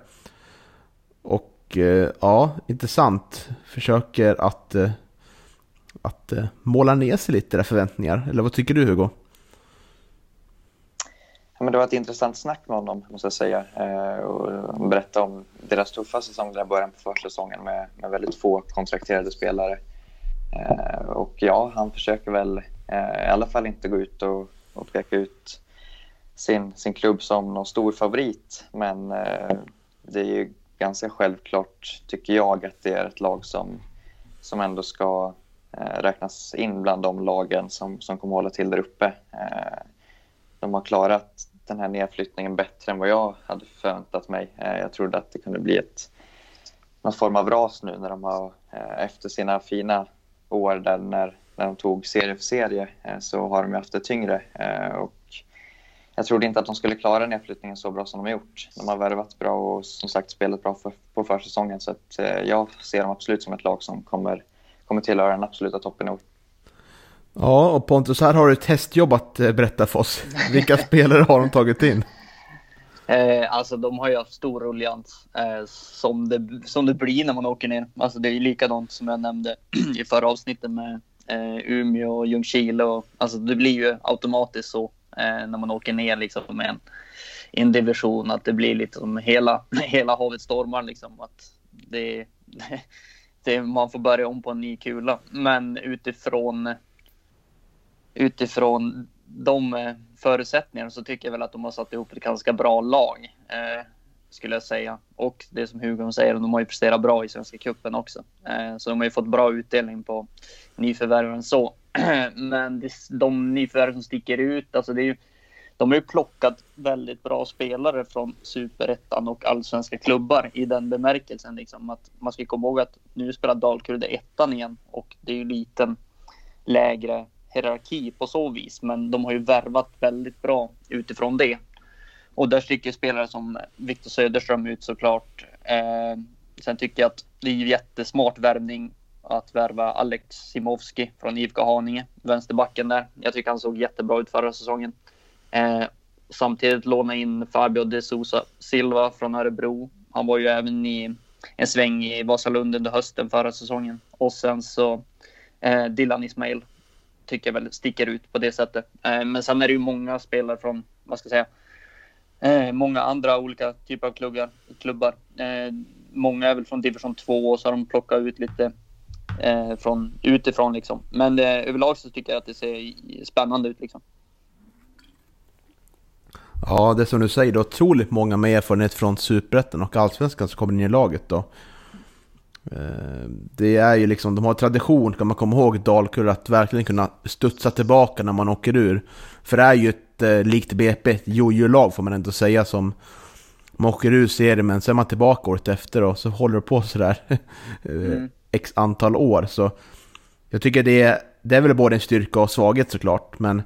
Och eh, ja, intressant. Försöker att, eh, att eh, måla ner sig lite där förväntningar. Eller vad tycker du Hugo? Ja, men det var ett intressant snack med honom, måste jag säga. Eh, och berätta om deras tuffa säsong där början på försäsongen med, med väldigt få kontrakterade spelare. Eh, och ja, han försöker väl Eh, i alla fall inte gå ut och, och peka ut sin, sin klubb som någon stor favorit. Men eh, det är ju ganska självklart, tycker jag, att det är ett lag som, som ändå ska eh, räknas in bland de lagen som, som kommer hålla till där uppe. Eh, de har klarat den här nedflyttningen bättre än vad jag hade förväntat mig. Eh, jag trodde att det kunde bli ett, någon form av ras nu när de har, eh, efter sina fina år där när, när de tog serie för serie, eh, så har de ju haft det tyngre. Och jag trodde inte att de skulle klara nedflyttningen så bra som de har gjort. De har värvat bra och som sagt spelat bra för, på försäsongen. Så att, jag ser dem absolut som ett lag som kommer, kommer tillhöra den absoluta toppen i år. Ja, och Pontus, här har du ett testjobb att eh, berätta för oss. Vilka spelare har de tagit in? Eh, alltså de har ju haft stor ruljans eh, som, det, som det blir när man åker ner. Alltså det är likadant som jag nämnde i förra avsnittet med eh, Umeå och Ljungskile. Och, alltså det blir ju automatiskt så eh, när man åker ner liksom med en, en division att det blir lite som hela, hela havet stormar liksom. Att det, det, man får börja om på en ny kula. Men utifrån utifrån de eh, förutsättningarna så tycker jag väl att de har satt ihop ett ganska bra lag. Eh, skulle jag säga. Och det som Hugo säger, de har ju presterat bra i Svenska Cupen också. Eh, så de har ju fått bra utdelning på nyförvärven så. Men det, de nyförvärv som sticker ut, alltså det är ju, de har ju plockat väldigt bra spelare från superettan och allsvenska klubbar i den bemärkelsen. Liksom, att man ska komma ihåg att nu spelar Dalkurd ettan igen och det är ju liten lägre hierarki på så vis, men de har ju värvat väldigt bra utifrån det. Och där sticker spelare som Viktor Söderström ut såklart. Eh, sen tycker jag att det är jättesmart värvning att värva Alex Simovski från IFK Haninge, vänsterbacken där. Jag tycker han såg jättebra ut förra säsongen. Eh, samtidigt låna in Fabio de Sousa Silva från Örebro. Han var ju även i en sväng i Vasalund under hösten förra säsongen. Och sen så eh, Dylan Ismail tycker jag väl sticker ut på det sättet. Eh, men sen är det ju många spelare från, vad ska jag säga, eh, många andra olika typer av klubbar. klubbar. Eh, många är väl från division 2 och så har de plockat ut lite eh, från utifrån liksom. Men eh, överlag så tycker jag att det ser spännande ut liksom. Ja, det är som du säger, det är otroligt många med erfarenhet från Superettan och Allsvenskan som kommer in i laget då. Eh, det är ju liksom, de har tradition, kan man komma ihåg, Dalkurd, att verkligen kunna studsa tillbaka när man åker ur. För det är ju ett, eh, likt BP, ett jojo-lag får man ändå säga, som man åker ur serien, men sen är man tillbaka året efter och så håller det på sådär mm. x antal år. Så jag tycker det är, det är väl både en styrka och svaghet såklart, men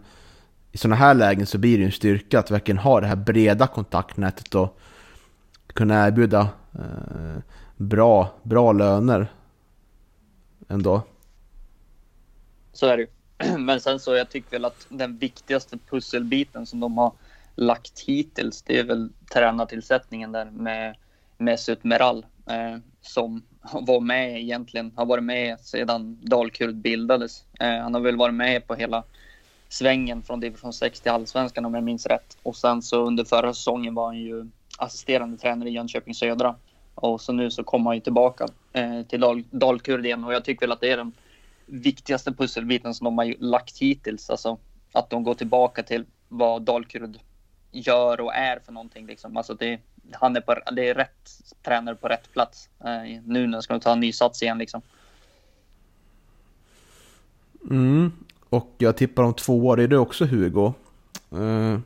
i sådana här lägen så blir det en styrka att verkligen ha det här breda kontaktnätet och kunna erbjuda eh, bra, bra löner ändå. Så är det ju. Men sen så jag tycker väl att den viktigaste pusselbiten som de har lagt hittills, det är väl tränartillsättningen där med Mesut Meral eh, som var med egentligen, har varit med sedan Dalkurd bildades. Eh, han har väl varit med på hela svängen från division 6 till allsvenskan om jag minns rätt. Och sen så under förra säsongen var han ju assisterande tränare i Jönköping Södra. Och så nu så kommer han ju tillbaka eh, till Dal Dalkurd igen och jag tycker väl att det är den viktigaste pusselbiten som de har lagt hittills. Alltså att de går tillbaka till vad Dalkurd gör och är för någonting. Liksom. Alltså det, han är på, det är rätt tränare på rätt plats. Eh, nu när ska de ta en ny sats igen liksom. Mm, och jag tippar om två år. Är du också Hugo? Eh,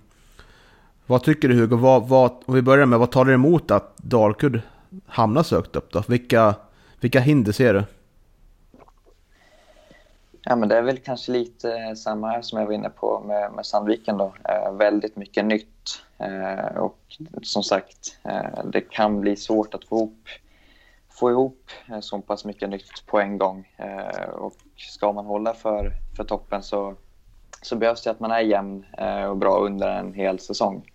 vad tycker du Hugo? Vad, vad, om vi börjar med, vad talar emot att Dalkurd hamnar så högt upp då? Vilka, vilka hinder ser du? Ja, men det är väl kanske lite samma här som jag var inne på med, med Sandviken. Då. Eh, väldigt mycket nytt. Eh, och som sagt, eh, det kan bli svårt att få ihop, få ihop eh, så pass mycket nytt på en gång. Eh, och ska man hålla för, för toppen så, så behövs det att man är jämn eh, och bra under en hel säsong.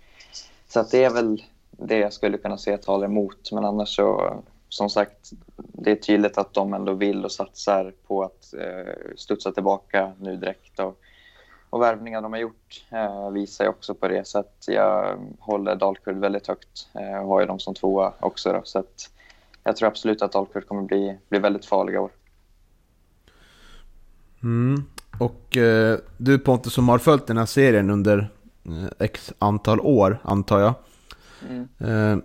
Så att det är väl det jag skulle kunna se talar emot. Men annars så, som sagt, det är tydligt att de ändå vill och satsar på att eh, studsa tillbaka nu direkt. Och, och värvningar de har gjort eh, visar ju också på det. Så att jag håller Dalkurd väldigt högt eh, och har ju dem som tvåa också. Då, så att jag tror absolut att Dalkurd kommer bli, bli väldigt farliga år. Mm. Och eh, du Pontus som har följt den här serien under eh, x antal år antar jag. Mm. Eh,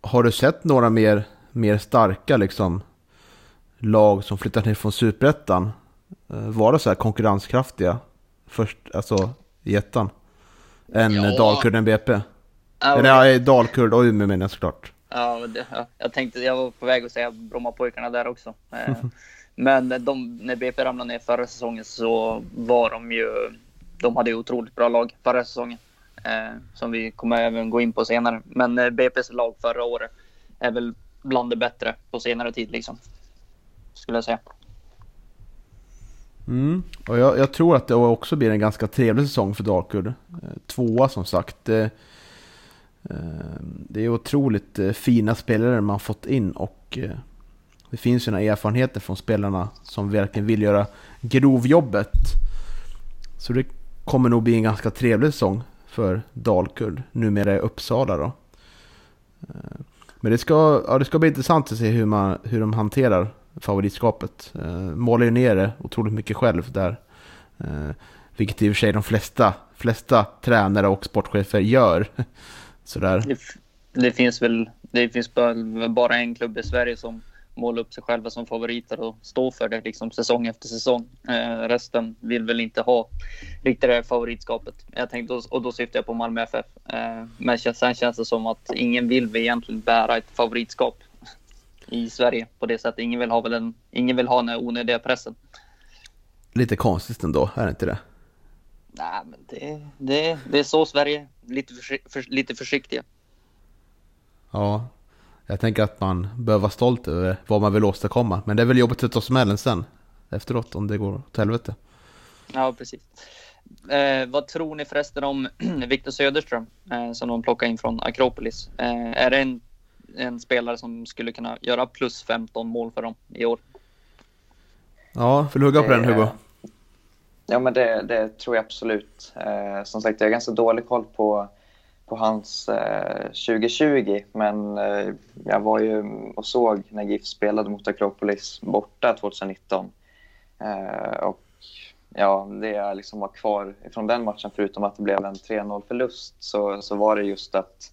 har du sett några mer, mer starka liksom, lag som flyttat ner från superettan eh, vara så här konkurrenskraftiga först, alltså i ettan? Än ja. Dalkurd BP? Ja, Eller ja, Dalkurd och Umeå menar jag såklart. Ja, det, ja, jag tänkte, jag var på väg att säga Brommapojkarna där också. Eh, men de, när BP ramlade ner förra säsongen så var de ju, de hade ju otroligt bra lag förra säsongen. Eh, som vi kommer även gå in på senare. Men BP's lag förra året är väl bland det bättre på senare tid liksom. Skulle jag säga. Mm. Och jag, jag, tror att det också blir en ganska trevlig säsong för Dalkurd. Eh, tvåa som sagt. Det, eh, det är otroligt eh, fina spelare man fått in och det finns ju några erfarenheter från spelarna som verkligen vill göra grovjobbet. Så det kommer nog bli en ganska trevlig säsong för Dalkurd, numera i Uppsala då. Men det ska, ja, det ska bli intressant att se hur, man, hur de hanterar favoritskapet. Eh, målar ju ner det otroligt mycket själv där. Eh, vilket i och för sig de flesta, flesta tränare och sportchefer gör. Sådär. Det, det finns väl det finns bara en klubb i Sverige som måla upp sig själva som favoriter och stå för det liksom säsong efter säsong. Eh, resten vill väl inte ha riktigt det här favoritskapet. Jag tänkte, och då syftar jag på Malmö FF. Eh, men sen känns det som att ingen vill väl egentligen bära ett favoritskap i Sverige på det sättet. Ingen vill ha väl en, ingen vill ha den onödiga pressen. Lite konstigt ändå, är det inte det? Nej, men det, det, det är så Sverige, lite, för, lite försiktiga. Ja, jag tänker att man bör vara stolt över vad man vill åstadkomma. Men det är väl jobbigt att ta smällen sen efteråt om det går åt helvete. Ja, precis. Eh, vad tror ni förresten om Viktor Söderström eh, som de plockar in från Akropolis? Eh, är det en, en, spelare som skulle kunna göra plus 15 mål för dem i år? Ja, vill du hugga på den Hugo? Ja, men det, det tror jag absolut. Eh, som sagt, jag har ganska dålig koll på på hans eh, 2020. Men eh, jag var ju och såg när GIF spelade mot Akropolis borta 2019. Eh, och ja, det jag liksom var kvar från den matchen, förutom att det blev en 3-0 förlust, så, så var det just att,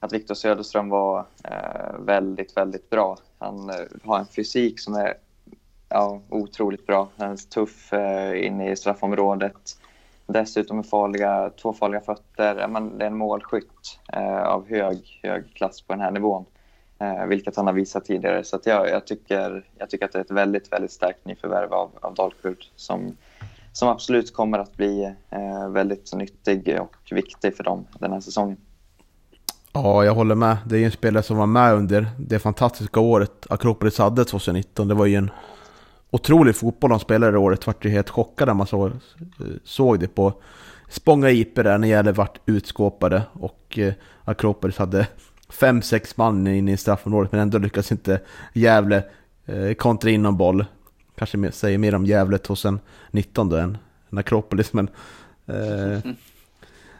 att Viktor Söderström var eh, väldigt, väldigt bra. Han eh, har en fysik som är ja, otroligt bra. Han är tuff eh, inne i straffområdet Dessutom är farliga, två farliga fötter. Men det är en målskytt eh, av hög, hög klass på den här nivån. Eh, vilket han har visat tidigare. Så jag, jag, tycker, jag tycker att det är ett väldigt, väldigt starkt nyförvärv av, av Dalkurd som, som absolut kommer att bli eh, väldigt nyttig och viktig för dem den här säsongen. Ja, jag håller med. Det är en spelare som var med under det fantastiska året Akropolis hade 2019. Det var ju en otrolig fotboll de spelade det året. Vart ju helt chockad när man såg, såg det på Spånga IP där när Gävle vart utskåpade och eh, Akropolis hade fem, sex man inne i straffområdet men ändå lyckas inte Gävle eh, kontra in någon boll. Kanske mer, säger mer om Gävle 2019 då än, än Akropolis men eh,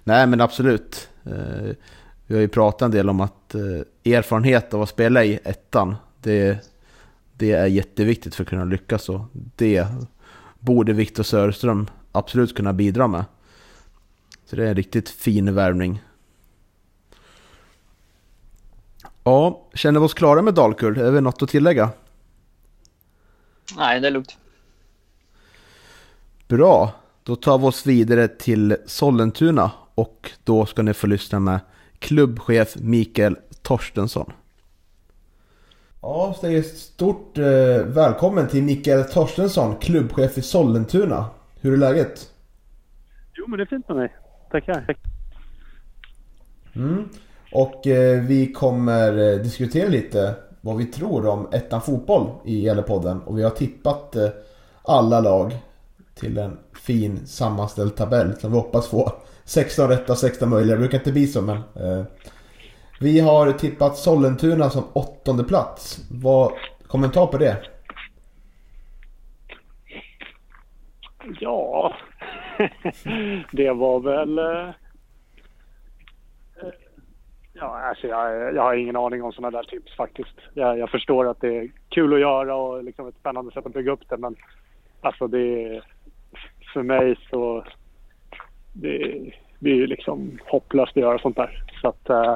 Nej men absolut. Eh, vi har ju pratat en del om att eh, erfarenhet av att spela i ettan det det är jätteviktigt för att kunna lyckas och det borde Viktor Söderström absolut kunna bidra med. Så det är en riktigt fin värvning. Ja, känner vi oss klara med Dalkurd? Är det något att tillägga? Nej, det är lugnt. Bra, då tar vi oss vidare till Sollentuna och då ska ni få lyssna med klubbchef Mikael Torstensson. Ja, säger stort eh, välkommen till Mikael Torstensson, klubbchef i Sollentuna. Hur är läget? Jo, men det är fint med mig. Tackar. Mm. Och eh, vi kommer eh, diskutera lite vad vi tror om ettan fotboll i Gällepodden. Och vi har tippat eh, alla lag till en fin sammanställd tabell som vi hoppas få 16 rätta 16 möjliga. Det brukar inte bli så men eh, vi har tippat Sollentuna som åttonde plats. Vad kommentar på det? Ja, det var väl... Eh, eh, ja, alltså jag, jag har ingen aning om sådana där tips faktiskt. Jag, jag förstår att det är kul att göra och liksom ett spännande sätt att bygga upp det men alltså det är för mig så det, det är ju liksom hopplöst att göra sånt där. Så att eh,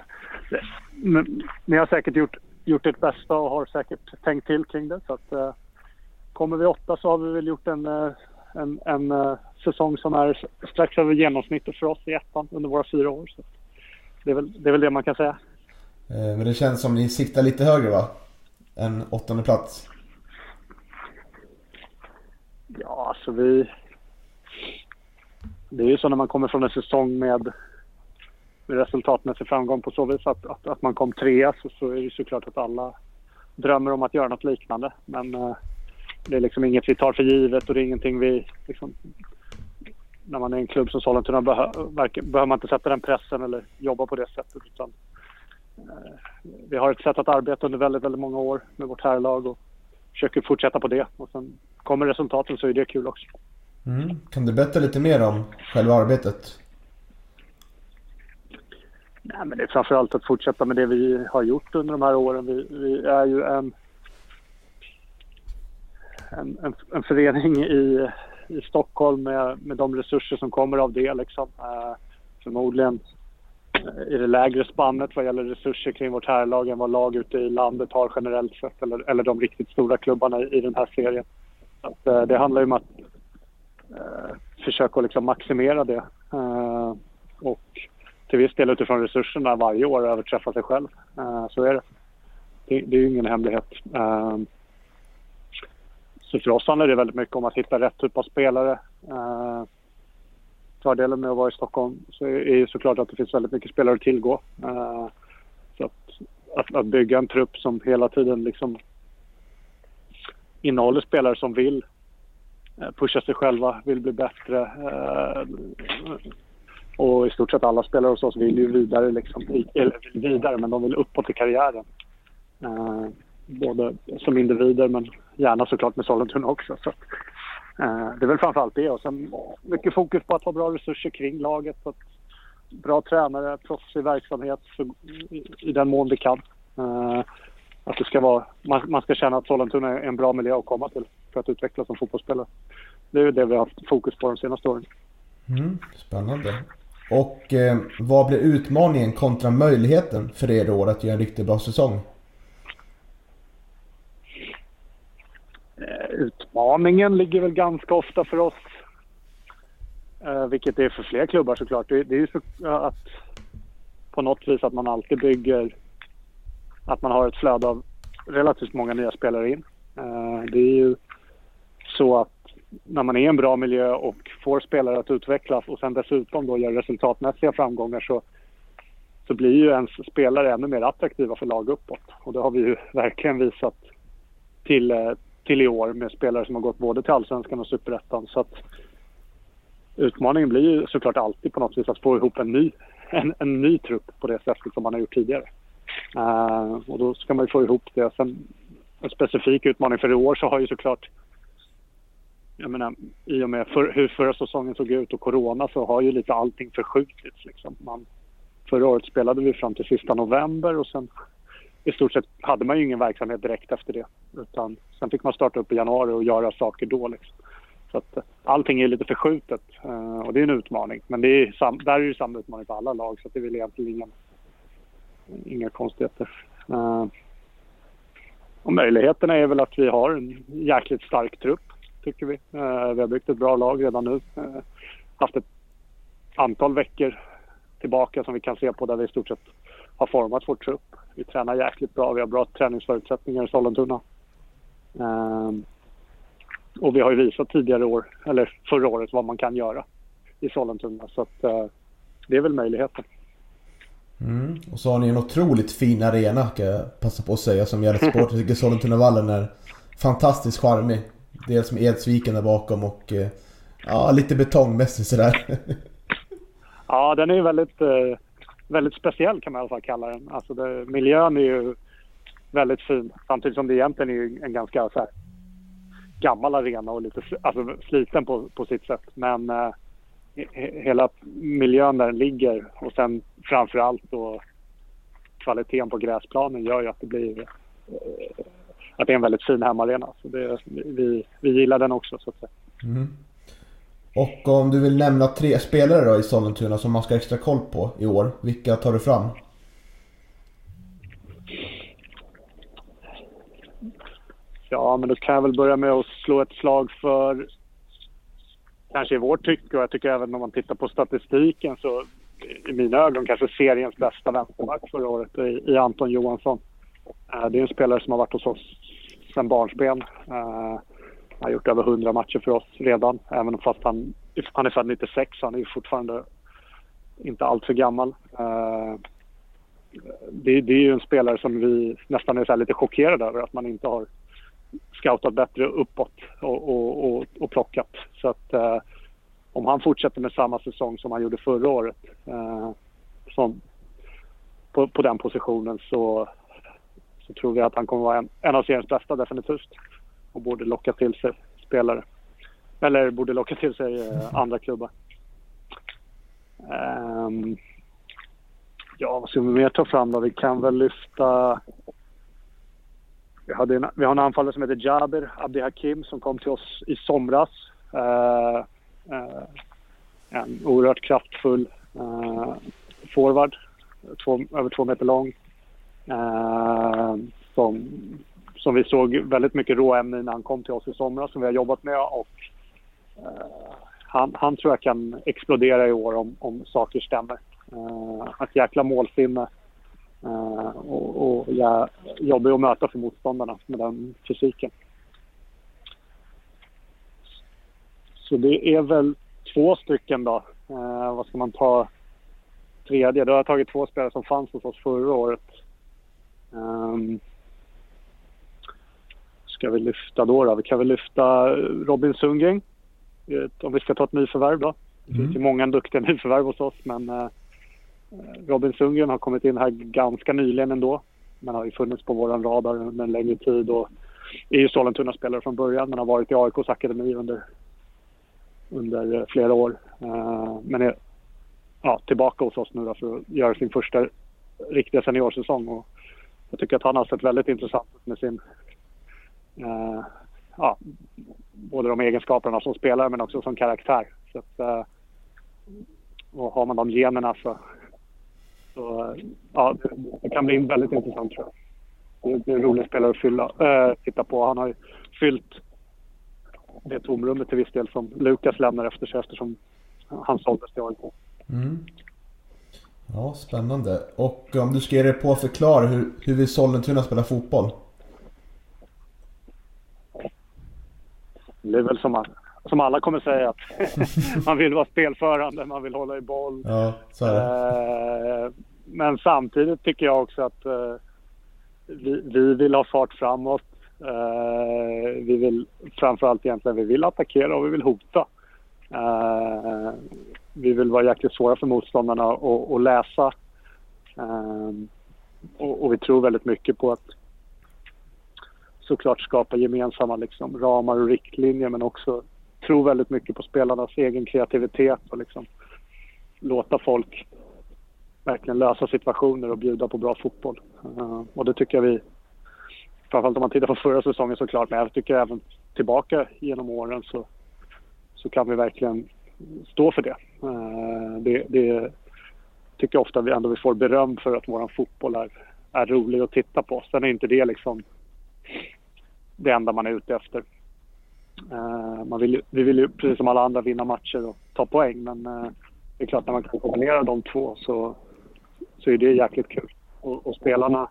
ni har säkert gjort, gjort ert bästa och har säkert tänkt till kring det så att eh, kommer vi åtta så har vi väl gjort en, eh, en, en eh, säsong som är strax över genomsnittet för oss i ettan under våra fyra år. Så det, är väl, det är väl det man kan säga. Eh, Men det känns som ni siktar lite högre va? Än åttonde plats. Ja, alltså vi... Det är ju så när man kommer från en säsong med, med resultatmässig framgång på så vis att, att, att man kom trea så, så är det såklart att alla drömmer om att göra något liknande. Men eh, det är liksom inget vi tar för givet och det är ingenting vi... Liksom, när man är en klubb som Sollentuna behö, behöver man inte sätta den pressen eller jobba på det sättet. Utan, eh, vi har ett sätt att arbeta under väldigt, väldigt många år med vårt herrlag och försöker fortsätta på det. Och sen kommer resultaten så är det kul också. Mm. Kan du berätta lite mer om själva arbetet? Nej, men det är framförallt att fortsätta med det vi har gjort under de här åren. Vi, vi är ju en, en, en, en förening i, i Stockholm med, med de resurser som kommer av det. Liksom. Eh, förmodligen eh, i det lägre spannet vad gäller resurser kring vårt herrlag än vad lag ute i landet har generellt sett eller, eller de riktigt stora klubbarna i, i den här serien. Att, eh, det handlar ju om att Eh, försöka liksom maximera det. Eh, och till viss del utifrån resurserna varje år överträffa sig själv. Eh, så är det. det. Det är ju ingen hemlighet. Eh, så för oss handlar det väldigt mycket om att hitta rätt typ av spelare. Eh, fördelen med att vara i Stockholm så är är ju såklart att det finns väldigt mycket spelare att tillgå. Eh, så att, att, att bygga en trupp som hela tiden liksom innehåller spelare som vill Eh, pusha sig själva, vill bli bättre. Eh, och i stort sett alla spelare hos oss vill ju vidare, liksom, eller vidare, men de vill uppåt i karriären. Eh, både som individer men gärna såklart med Sollentuna också. Så, det är väl framförallt det och sen mycket fokus på att ha bra resurser kring laget. Så att, bra tränare, proffsig verksamhet så, i, i den mån det kan. Att det ska vara, man, man ska känna att Sollentuna är en bra miljö att komma till för att utvecklas som fotbollsspelare. Det är det vi har haft fokus på de senaste åren. Mm, spännande. Och eh, vad blir utmaningen kontra möjligheten för er i år att göra en riktigt bra säsong? Eh, Utmaningen ligger väl ganska ofta för oss. Eh, vilket det är för fler klubbar såklart. Det, det är ju så att på något vis att man alltid bygger att man har ett flöde av relativt många nya spelare in. Eh, det är ju så att när man är i en bra miljö och får spelare att utvecklas och sen dessutom då gör resultatmässiga framgångar så, så blir ju ens spelare ännu mer attraktiva för lag uppåt. Och det har vi ju verkligen visat till, eh, till i år med spelare som har gått både till Allsvenskan och Superettan. Så att utmaningen blir ju såklart alltid på något vis att få ihop en ny, en, en ny trupp på det sättet som man har gjort tidigare. Eh, och då ska man ju få ihop det. Sen en specifik utmaning för i år så har ju såklart jag menar, i och med för, hur förra säsongen såg ut och corona så har ju lite allting förskjutits. Liksom. Man, förra året spelade vi fram till sista november och sen i stort sett hade man ju ingen verksamhet direkt efter det. Utan sen fick man starta upp i januari och göra saker då. Liksom. Så att eh, allting är lite förskjutet eh, och det är en utmaning. Men det är sam, där är det samma utmaning för alla lag så att det är väl egentligen ingen, inga konstigheter. Eh, och möjligheterna är väl att vi har en jäkligt stark trupp tycker vi. Eh, vi har byggt ett bra lag redan nu. Eh, haft ett antal veckor tillbaka som vi kan se på där vi i stort sett har format vår trupp. Vi tränar jäkligt bra. Vi har bra träningsförutsättningar i Sollentuna. Eh, och vi har ju visat tidigare år, eller förra året, vad man kan göra i Sollentuna. Så att, det är väl möjligheten. Mm. Och så har ni en otroligt fin arena kan jag passa på att säga som gör Sport. Jag tycker Sollentunavallen är fantastiskt charmig. Dels med Edsviken där bakom och eh, Ja, lite betongmässigt sådär. Ja, den är ju väldigt, eh, väldigt speciell kan man i alla fall kalla den. Alltså det, miljön är ju väldigt fin. Samtidigt som det egentligen är en ganska så här, gammal arena och lite alltså, sliten på, på sitt sätt. Men eh, hela miljön där den ligger och sen framför allt då kvaliteten på gräsplanen gör ju att det blir eh, att det är en väldigt fin hemmaarena. Så det, vi, vi gillar den också så att säga. Mm. Och om du vill nämna tre spelare då i Sollentuna som man ska ha extra koll på i år. Vilka tar du fram? Ja, men då kan jag väl börja med att slå ett slag för kanske i vårt tycke och jag tycker även om man tittar på statistiken så i mina ögon kanske seriens bästa vänsterback förra året i, i Anton Johansson. Eh, det är en spelare som har varit hos oss sedan barnsben. Han har gjort över 100 matcher för oss redan, även fast han, han är född 96. så Han är ju fortfarande inte alltför gammal. Eh, det, det, är ju en spelare som vi nästan är så lite chockerade över att man inte har scoutat bättre uppåt och, och, och, och plockat. Så att eh, om han fortsätter med samma säsong som han gjorde förra året eh, som på, på den positionen så, så tror vi att han kommer vara en, en av seriens bästa definitivt och borde locka till sig spelare. Eller borde locka till sig eh, andra klubbar. Um, ja, vad ska vi mer ta fram då? Vi kan väl lyfta... Vi, hade en, vi har en anfallare som heter Jaber Abdi Hakim som kom till oss i somras. Uh, uh, en oerhört kraftfull uh, forward. Två, över två meter lång. som som vi såg väldigt mycket råämnen när han kom till oss i somras som vi har jobbat med och uh, han, han, tror jag kan explodera i år om, om saker stämmer. Uh, ett jäkla målsinne uh, och, och ja, jobbig att möta för motståndarna med den fysiken. Så det är väl två stycken då. vad ska man ta tredje? Då har jag tagit två spelare som fanns hos oss förra året. Um, ska vi lyfta då? då? Vi kan väl lyfta Robin Sundgren. Om vi ska ta ett nyförvärv då. Det finns ju många duktiga nyförvärv hos oss men eh, Eh, Robin Sundgren har kommit in här ganska nyligen ändå. Men har ju funnits på vår radar under en längre tid och är ju Sollentuna-spelare från början men har varit i AIKs akademi under, under eh, flera år. Eh, men är ja, tillbaka hos oss nu då för att göra sin första riktiga seniorsäsong. Och jag tycker att han har sett väldigt intressant ut med sin Uh, ja, både de egenskaperna som spelare men också som karaktär. Så att, uh, och har man de generna så, så ja, det, kan bli väldigt intressant tror jag. Det är en rolig spelare att fylla, uh, titta på. Han har ju fyllt det tomrummet till viss del som Lukas lämnar efter sig eftersom han såldes till AIK. Mm. Ja, spännande. Och om du ska ge dig på att förklara hur, hur vill Sollentuna spela fotboll? Det är väl som, man, som alla kommer säga att man vill vara spelförande, man vill hålla i boll. Ja. Eh, men samtidigt tycker jag också att eh, vi, vi, vill ha fart framåt. Eh, vi vill framförallt egentligen vi vill attackera och vi vill hota. Eh, vi vill vara jäkligt svåra för motståndarna att läsa. Och, och vi tror väldigt mycket på att såklart skapa gemensamma liksom, ramar och riktlinjer men också tror väldigt mycket på spelarnas egen kreativitet och liksom låta folk verkligen lösa situationer och bjuda på bra fotboll. Uh, och det tycker jag vi, framförallt om man tittar på förra säsongen såklart, men jag tycker även tillbaka genom åren så, så kan vi verkligen stå för det. Uh, det, det tycker jag ofta vi ändå vi får beröm för att vår fotboll är, är rolig att titta på. Sen är inte det liksom det enda man är ute efter. Uh, man vill, vi vill ju precis som alla andra vinna matcher och ta poäng men uh, det är klart när man kan kombinera de två så, så är det jäkligt kul. Och, och spelarna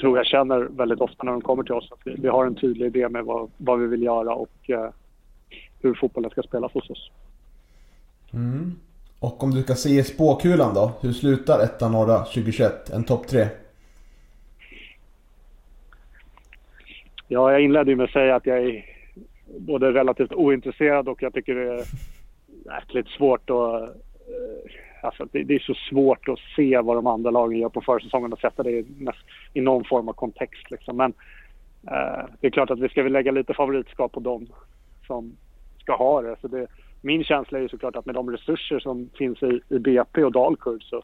tror jag känner väldigt ofta när de kommer till oss att vi, vi har en tydlig idé med vad, vad vi vill göra och uh, hur fotbollen ska spelas hos oss. Mm. Och om du ska se spåkulan då, hur slutar etta norra 2021? En topp tre? Ja, jag inledde ju med att säga att jag är både relativt ointresserad och jag tycker det är jäkligt svårt att... Eh, alltså det, det är så svårt att se vad de andra lagen gör på försäsongen och sätta det i, i någon form av kontext. Liksom. Men eh, det är klart att vi ska väl lägga lite favoritskap på dem som ska ha det. Så det. Min känsla är ju såklart att med de resurser som finns i, i BP och Dalkurd så,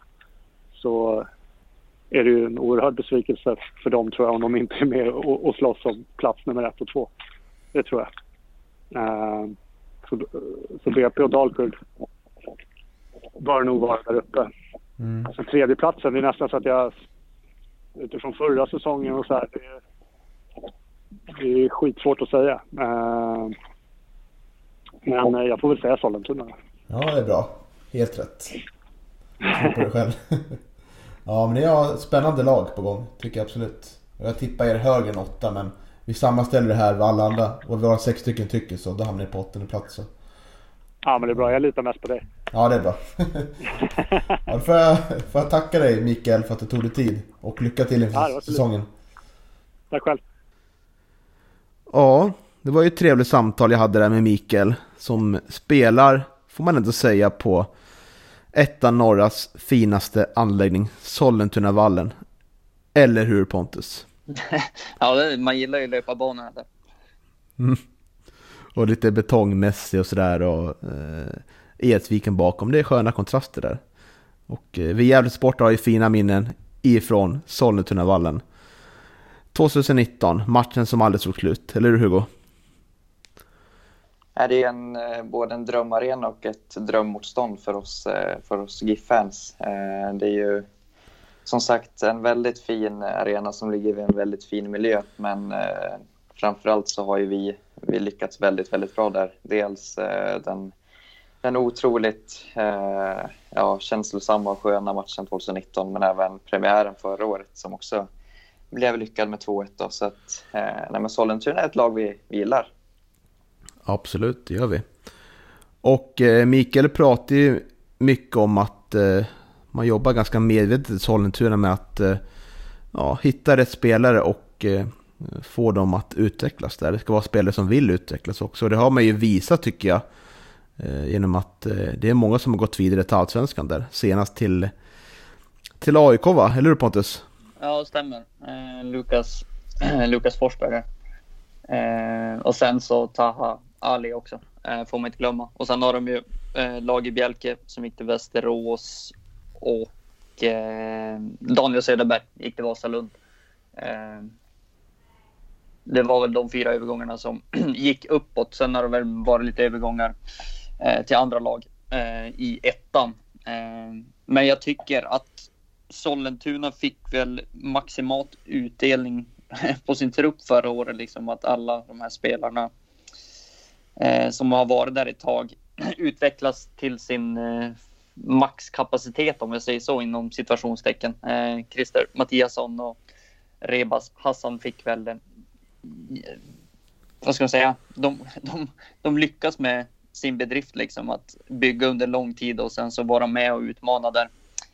så är det ju en oerhörd besvikelse för dem tror jag om de inte är med och, och slåss om plats nummer ett och två. Det tror jag. Eh, så, så BP och Dalkurd bör nog vara där uppe. Mm. Alltså tredjeplatsen, det är nästan så att jag utifrån förra säsongen och så här. Det är, det är skitsvårt att säga. Eh, men jag får väl säga Sollentuna. Ja, det är bra. Helt rätt. På dig själv. ja, men ni har spännande lag på gång, tycker jag absolut. Jag tippar er högre än åtta, men vi sammanställer det här vad alla andra och våra sex stycken tycker så då hamnar ni på åttonde plats. Så. Ja, men det är bra. Jag litar mest på dig. Ja, det är bra. ja, då får, jag, får jag tacka dig Mikael för att du tog dig tid och lycka till inför Ja, säsongen. Tack själv. Ja, det var ju ett trevligt samtal jag hade där med Mikael som spelar, får man ändå säga, på ettan norras finaste anläggning, Sollentunavallen. Eller hur Pontus? Ja, man gillar ju löparbanorna där. Och lite betongmässig och sådär och eh, Edsviken bakom. Det är sköna kontraster där. Och eh, vi Gävle Sport har ju fina minnen ifrån Sollentunavallen. 2019, matchen som aldrig tog slut, eller hur Hugo? Är det är en, eh, både en drömarena och ett drömmotstånd för oss, eh, för oss GIF-fans. Eh, Det är ju som sagt en väldigt fin arena som ligger i en väldigt fin miljö. Men eh, framförallt så har ju vi, vi lyckats väldigt, väldigt bra där. Dels eh, den, den otroligt eh, ja, känslosamma och sköna matchen 2019 men även premiären förra året som också blev lyckad med 2-1. Då. Så att, eh, nej, Sollentuna är ett lag vi, vi gillar. Absolut, det gör vi. Och eh, Mikael pratar ju mycket om att eh, man jobbar ganska medvetet i Sollentuna med att eh, ja, hitta rätt spelare och eh, få dem att utvecklas där. Det ska vara spelare som vill utvecklas också. Och det har man ju visat tycker jag. Eh, genom att det är många som har gått vidare till Allsvenskan där. Senast till, till AIK va? Eller hur Pontus? Ja, det stämmer. Eh, Lukas, Lukas Forsberg där. Eh, och sen så Taha Ali också, eh, får man inte glömma. Och sen har de ju eh, Lager Bjelke som gick till Västerås och eh, Daniel Söderberg gick till Vasalund. Eh, det var väl de fyra övergångarna som gick uppåt. Sen har det väl varit lite övergångar eh, till andra lag eh, i ettan. Eh, men jag tycker att Sollentuna fick väl maximalt utdelning på sin trupp förra året. Liksom att alla de här spelarna eh, som har varit där ett tag utvecklas till sin eh, maxkapacitet om jag säger så inom situationstecken. Eh, Christer Mattiasson och Rebas Hassan fick väl eh, vad ska man säga, de, de, de lyckas med sin bedrift liksom att bygga under lång tid och sen så vara med och utmana där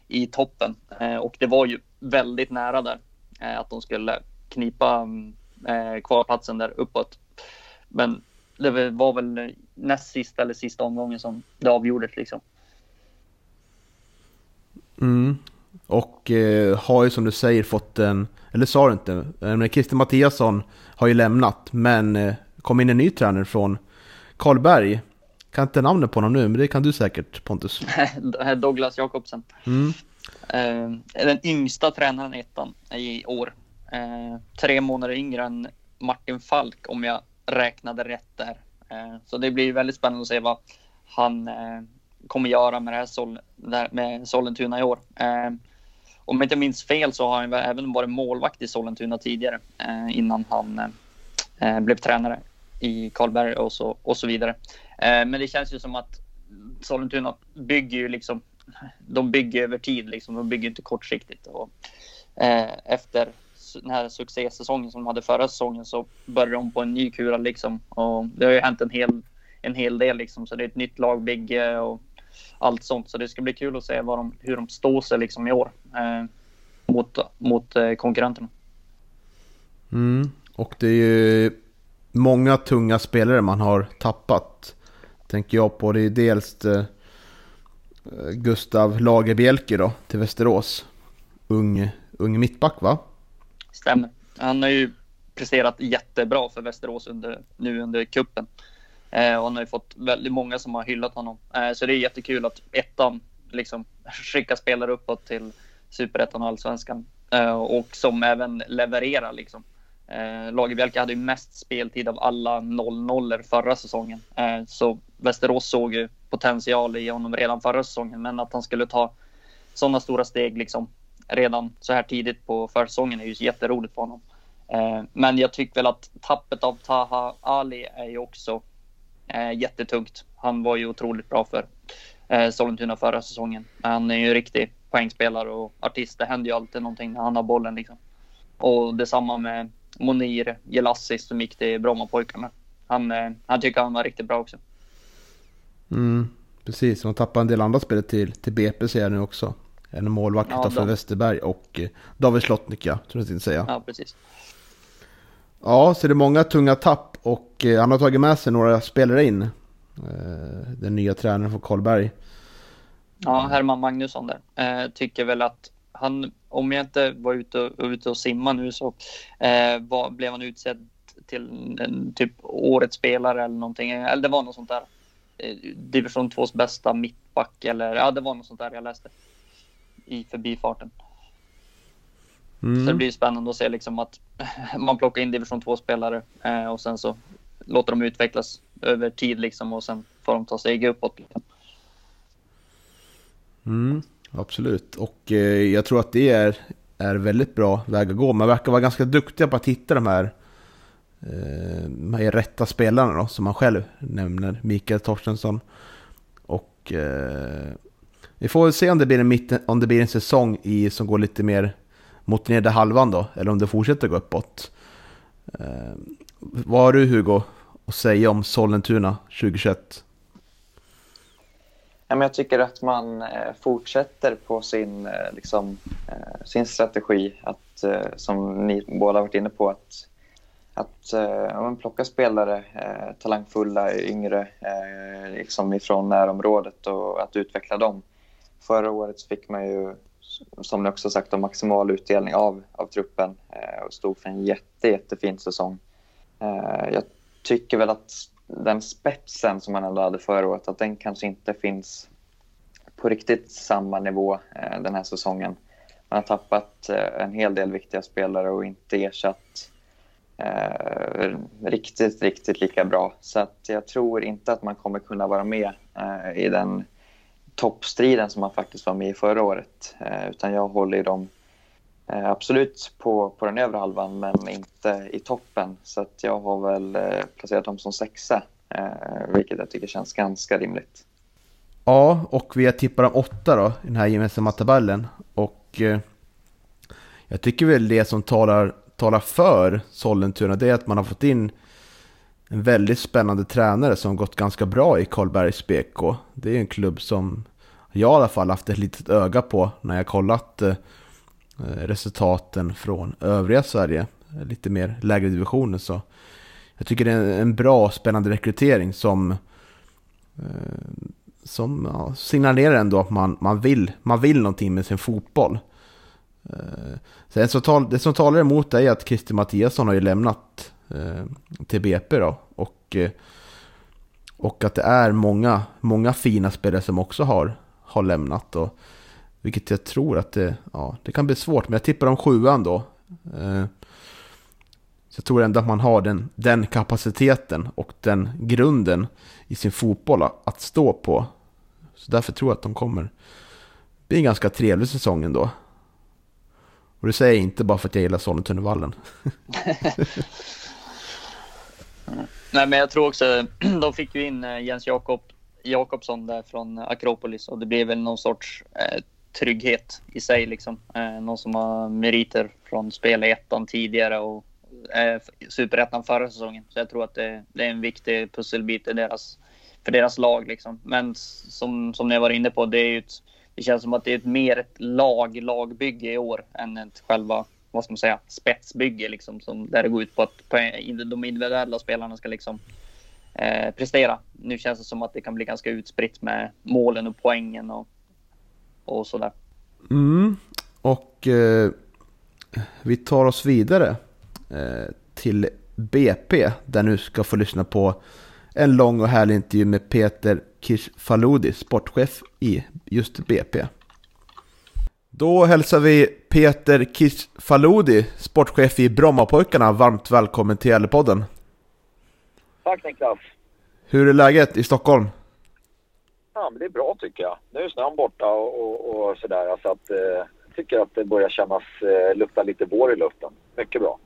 i toppen. Eh, och det var ju väldigt nära där eh, att de skulle knipa mm, eh, kvarplatsen där uppåt. Men det var väl näst sista eller sista omgången som det avgjordes liksom. Mm. Och eh, har ju som du säger fått en, eller sa du inte, eh, men Christer Mattiasson har ju lämnat men eh, kom in en ny tränare från Karlberg. Kan inte namnet på honom nu, men det kan du säkert Pontus. Douglas Jakobsen. Mm. Eh, den yngsta tränaren i ettan i år. Eh, tre månader yngre än Martin Falk om jag räknade rätt där. Eh, så det blir väldigt spännande att se vad han kommer göra med det här Sol med Sollentuna i år. Eh, om jag inte minns fel så har han även varit målvakt i Sollentuna tidigare eh, innan han eh, eh, blev tränare i Karlberg och så, och så vidare. Eh, men det känns ju som att Sollentuna bygger ju liksom, de bygger över tid liksom, de bygger inte kortsiktigt. Och, eh, efter den här succésäsongen som de hade förra säsongen så började de på en ny kula liksom. Och det har ju hänt en hel, en hel del liksom, så det är ett nytt lagbygge och allt sånt. Så det ska bli kul att se de, hur de står sig liksom i år eh, mot, mot eh, konkurrenterna. Mm. Och det är ju många tunga spelare man har tappat. Tänker jag på. Det är dels eh, Gustav Lagerbielke då till Västerås. Ung, ung mittback va? Stämmer. Han har ju presterat jättebra för Västerås under, nu under kuppen. Eh, och han har ju fått väldigt många som har hyllat honom. Eh, så det är jättekul att ettan liksom skickar spelare uppåt till superettan och allsvenskan. Eh, och som även levererar liksom. Eh, Lagerbielke hade ju mest speltid av alla 0-0 förra säsongen. Eh, så Västerås såg ju potential i honom redan förra säsongen. Men att han skulle ta sådana stora steg liksom redan så här tidigt på försäsongen är ju jätteroligt för honom. Eh, men jag tycker väl att tappet av Taha Ali är ju också jättetungt. Han var ju otroligt bra för eh, Sollentuna förra säsongen. Han är ju en riktig poängspelare och artist. Det händer ju alltid någonting när han har bollen liksom. Och detsamma med Monir Jelassi som gick till Brommapojkarna. Han, han tycker han var riktigt bra också. Mm, precis, man tappar en del andra spelare till, till BP ser jag nu också. En målvakt ja, för Westerberg och David Slotnik, ja, tror jag inte säga. Ja, precis. Ja, så det är många tunga tapp och eh, han har tagit med sig några spelare in. Eh, den nya tränaren från Karlberg. Ja, Herman Magnusson där. Eh, tycker väl att han, om jag inte var ute och, ute och simma nu så var, blev han utsedd till en, typ årets spelare eller någonting. Eller det var något sånt där. Division 2s bästa mittback eller ja, det var något sånt där jag läste i förbifarten. Mm. Så det blir spännande att se liksom att man plockar in division 2-spelare eh, och sen så låter de utvecklas över tid liksom och sen får de ta steg uppåt. Liksom. Mm, absolut, och eh, jag tror att det är, är väldigt bra väg att gå. Man verkar vara ganska duktiga på att hitta de här, eh, de här rätta spelarna då, som man själv nämner, Mikael Torstensson. Och eh, vi får väl se om det blir en, mitten, om det blir en säsong i, som går lite mer mot nedre halvan då, eller om det fortsätter gå uppåt. Eh, vad har du Hugo att säga om Sollentuna 2021? jag tycker att man eh, fortsätter på sin, eh, liksom, eh, sin strategi, att, som ni båda varit inne på, att, att ja, plocka spelare, talangfulla, yngre, liksom ifrån närområdet och att utveckla dem. Förra året fick man ju, som ni också sagt, maximal utdelning av, av truppen eh, och stod för en jätte, jättefin säsong. Eh, jag tycker väl att den spetsen som man ändå hade förra året, att den kanske inte finns på riktigt samma nivå eh, den här säsongen. Man har tappat eh, en hel del viktiga spelare och inte ersatt eh, riktigt, riktigt lika bra. Så att jag tror inte att man kommer kunna vara med eh, i den toppstriden som man faktiskt var med i förra året. Eh, utan jag håller dem eh, absolut på, på den övre halvan men inte i toppen. Så att jag har väl eh, placerat dem som sexa, eh, vilket jag tycker känns ganska rimligt. Ja, och vi har tippat om åtta då i den här gemensamma tabellen. Och eh, jag tycker väl det som talar, talar för Sollentuna det är att man har fått in en väldigt spännande tränare som gått ganska bra i Karlbergs BK. Det är en klubb som jag i alla fall haft ett litet öga på när jag kollat eh, resultaten från övriga Sverige. Lite mer lägre divisioner så. Jag tycker det är en bra och spännande rekrytering som eh, som ja, signalerar ändå att man, man, vill, man vill någonting med sin fotboll. Sen så tal, det som talar emot det är att Christer Mattiasson har ju lämnat till BP då. Och, och att det är många, många fina spelare som också har, har lämnat. Och, vilket jag tror att det, ja, det kan bli svårt. Men jag tippar om sjuan då. Eh, så jag tror ändå att man har den, den kapaciteten och den grunden i sin fotboll att stå på. Så därför tror jag att de kommer bli en ganska trevlig säsong ändå. Och det säger jag inte bara för att jag gillar Sollentunavallen. Nej, men jag tror också, de fick ju in eh, Jens Jakob, Jakobsson där från Akropolis och det blev väl någon sorts eh, trygghet i sig liksom. Eh, någon som har meriter från spel i ettan tidigare och eh, superettan förra säsongen. Så jag tror att det, det, är en viktig pusselbit i deras, för deras lag. Liksom. Men som, som ni var inne på, det, är ett, det känns som att det är ett mer ett lag, lagbygge i år än ett själva vad ska man säga, spetsbygge liksom, som, där det går ut på att på de individuella spelarna ska liksom eh, prestera. Nu känns det som att det kan bli ganska utspritt med målen och poängen och, och sådär. Mm, och eh, vi tar oss vidare eh, till BP där nu ska få lyssna på en lång och härlig intervju med Peter Kirchfaludi, sportchef i just BP. Då hälsar vi Peter Kirchfaludi, sportchef i Brommapojkarna, varmt välkommen till Gävlepodden. Tack Niklas! Hur är läget i Stockholm? Ja, men det är bra tycker jag. Nu är snön borta och, och, och sådär så att eh, tycker att det börjar kännas, eh, lukta lite vår i luften. Mycket bra.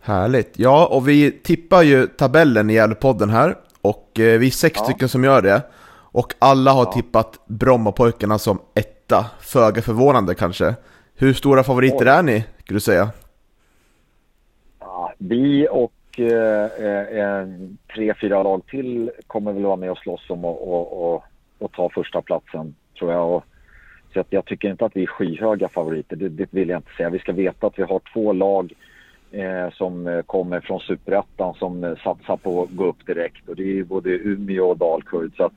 Härligt. Ja, och vi tippar ju tabellen i Gävlepodden här. Och eh, vi är sex ja. stycken som gör det. Och alla har ja. tippat Brommapojkarna som etta. Föga förvånande kanske. Hur stora favoriter är ni, skulle du säga? Ja, vi och eh, eh, tre, fyra lag till kommer väl vara med och slåss om att och, och, och ta första platsen tror jag. Och, så att jag tycker inte att vi är skyhöga favoriter, det, det vill jag inte säga. Vi ska veta att vi har två lag eh, som kommer från superettan som satsar på att gå upp direkt och det är både Umeå och Dalkurd så att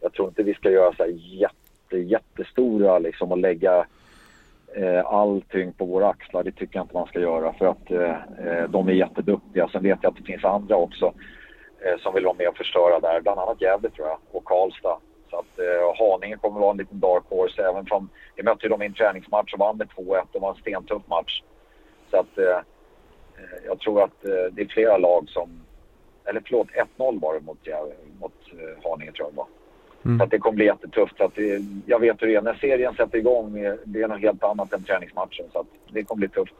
jag tror inte vi ska göra så här jätte, jättestora liksom och lägga eh, all tyngd på våra axlar. Det tycker jag inte man ska göra för att eh, de är jätteduktiga. Sen vet jag att det finns andra också eh, som vill vara med och förstöra där. Bland annat Gävle tror jag och Karlstad. Så att eh, Haninge kommer vara en liten dark horse även från... Vi mötte ju dem i en träningsmatch och vann med 2-1. Det var en stentuff match. Så att eh, eh, jag tror att eh, det är flera lag som... Eller förlåt, 1-0 var det mot, mot eh, Haninge tror jag det var. Mm. Så att det kommer bli jättetufft. Så att det, jag vet hur det är. När serien sätter igång, det är något helt annat än träningsmatchen. Så det kommer bli tufft.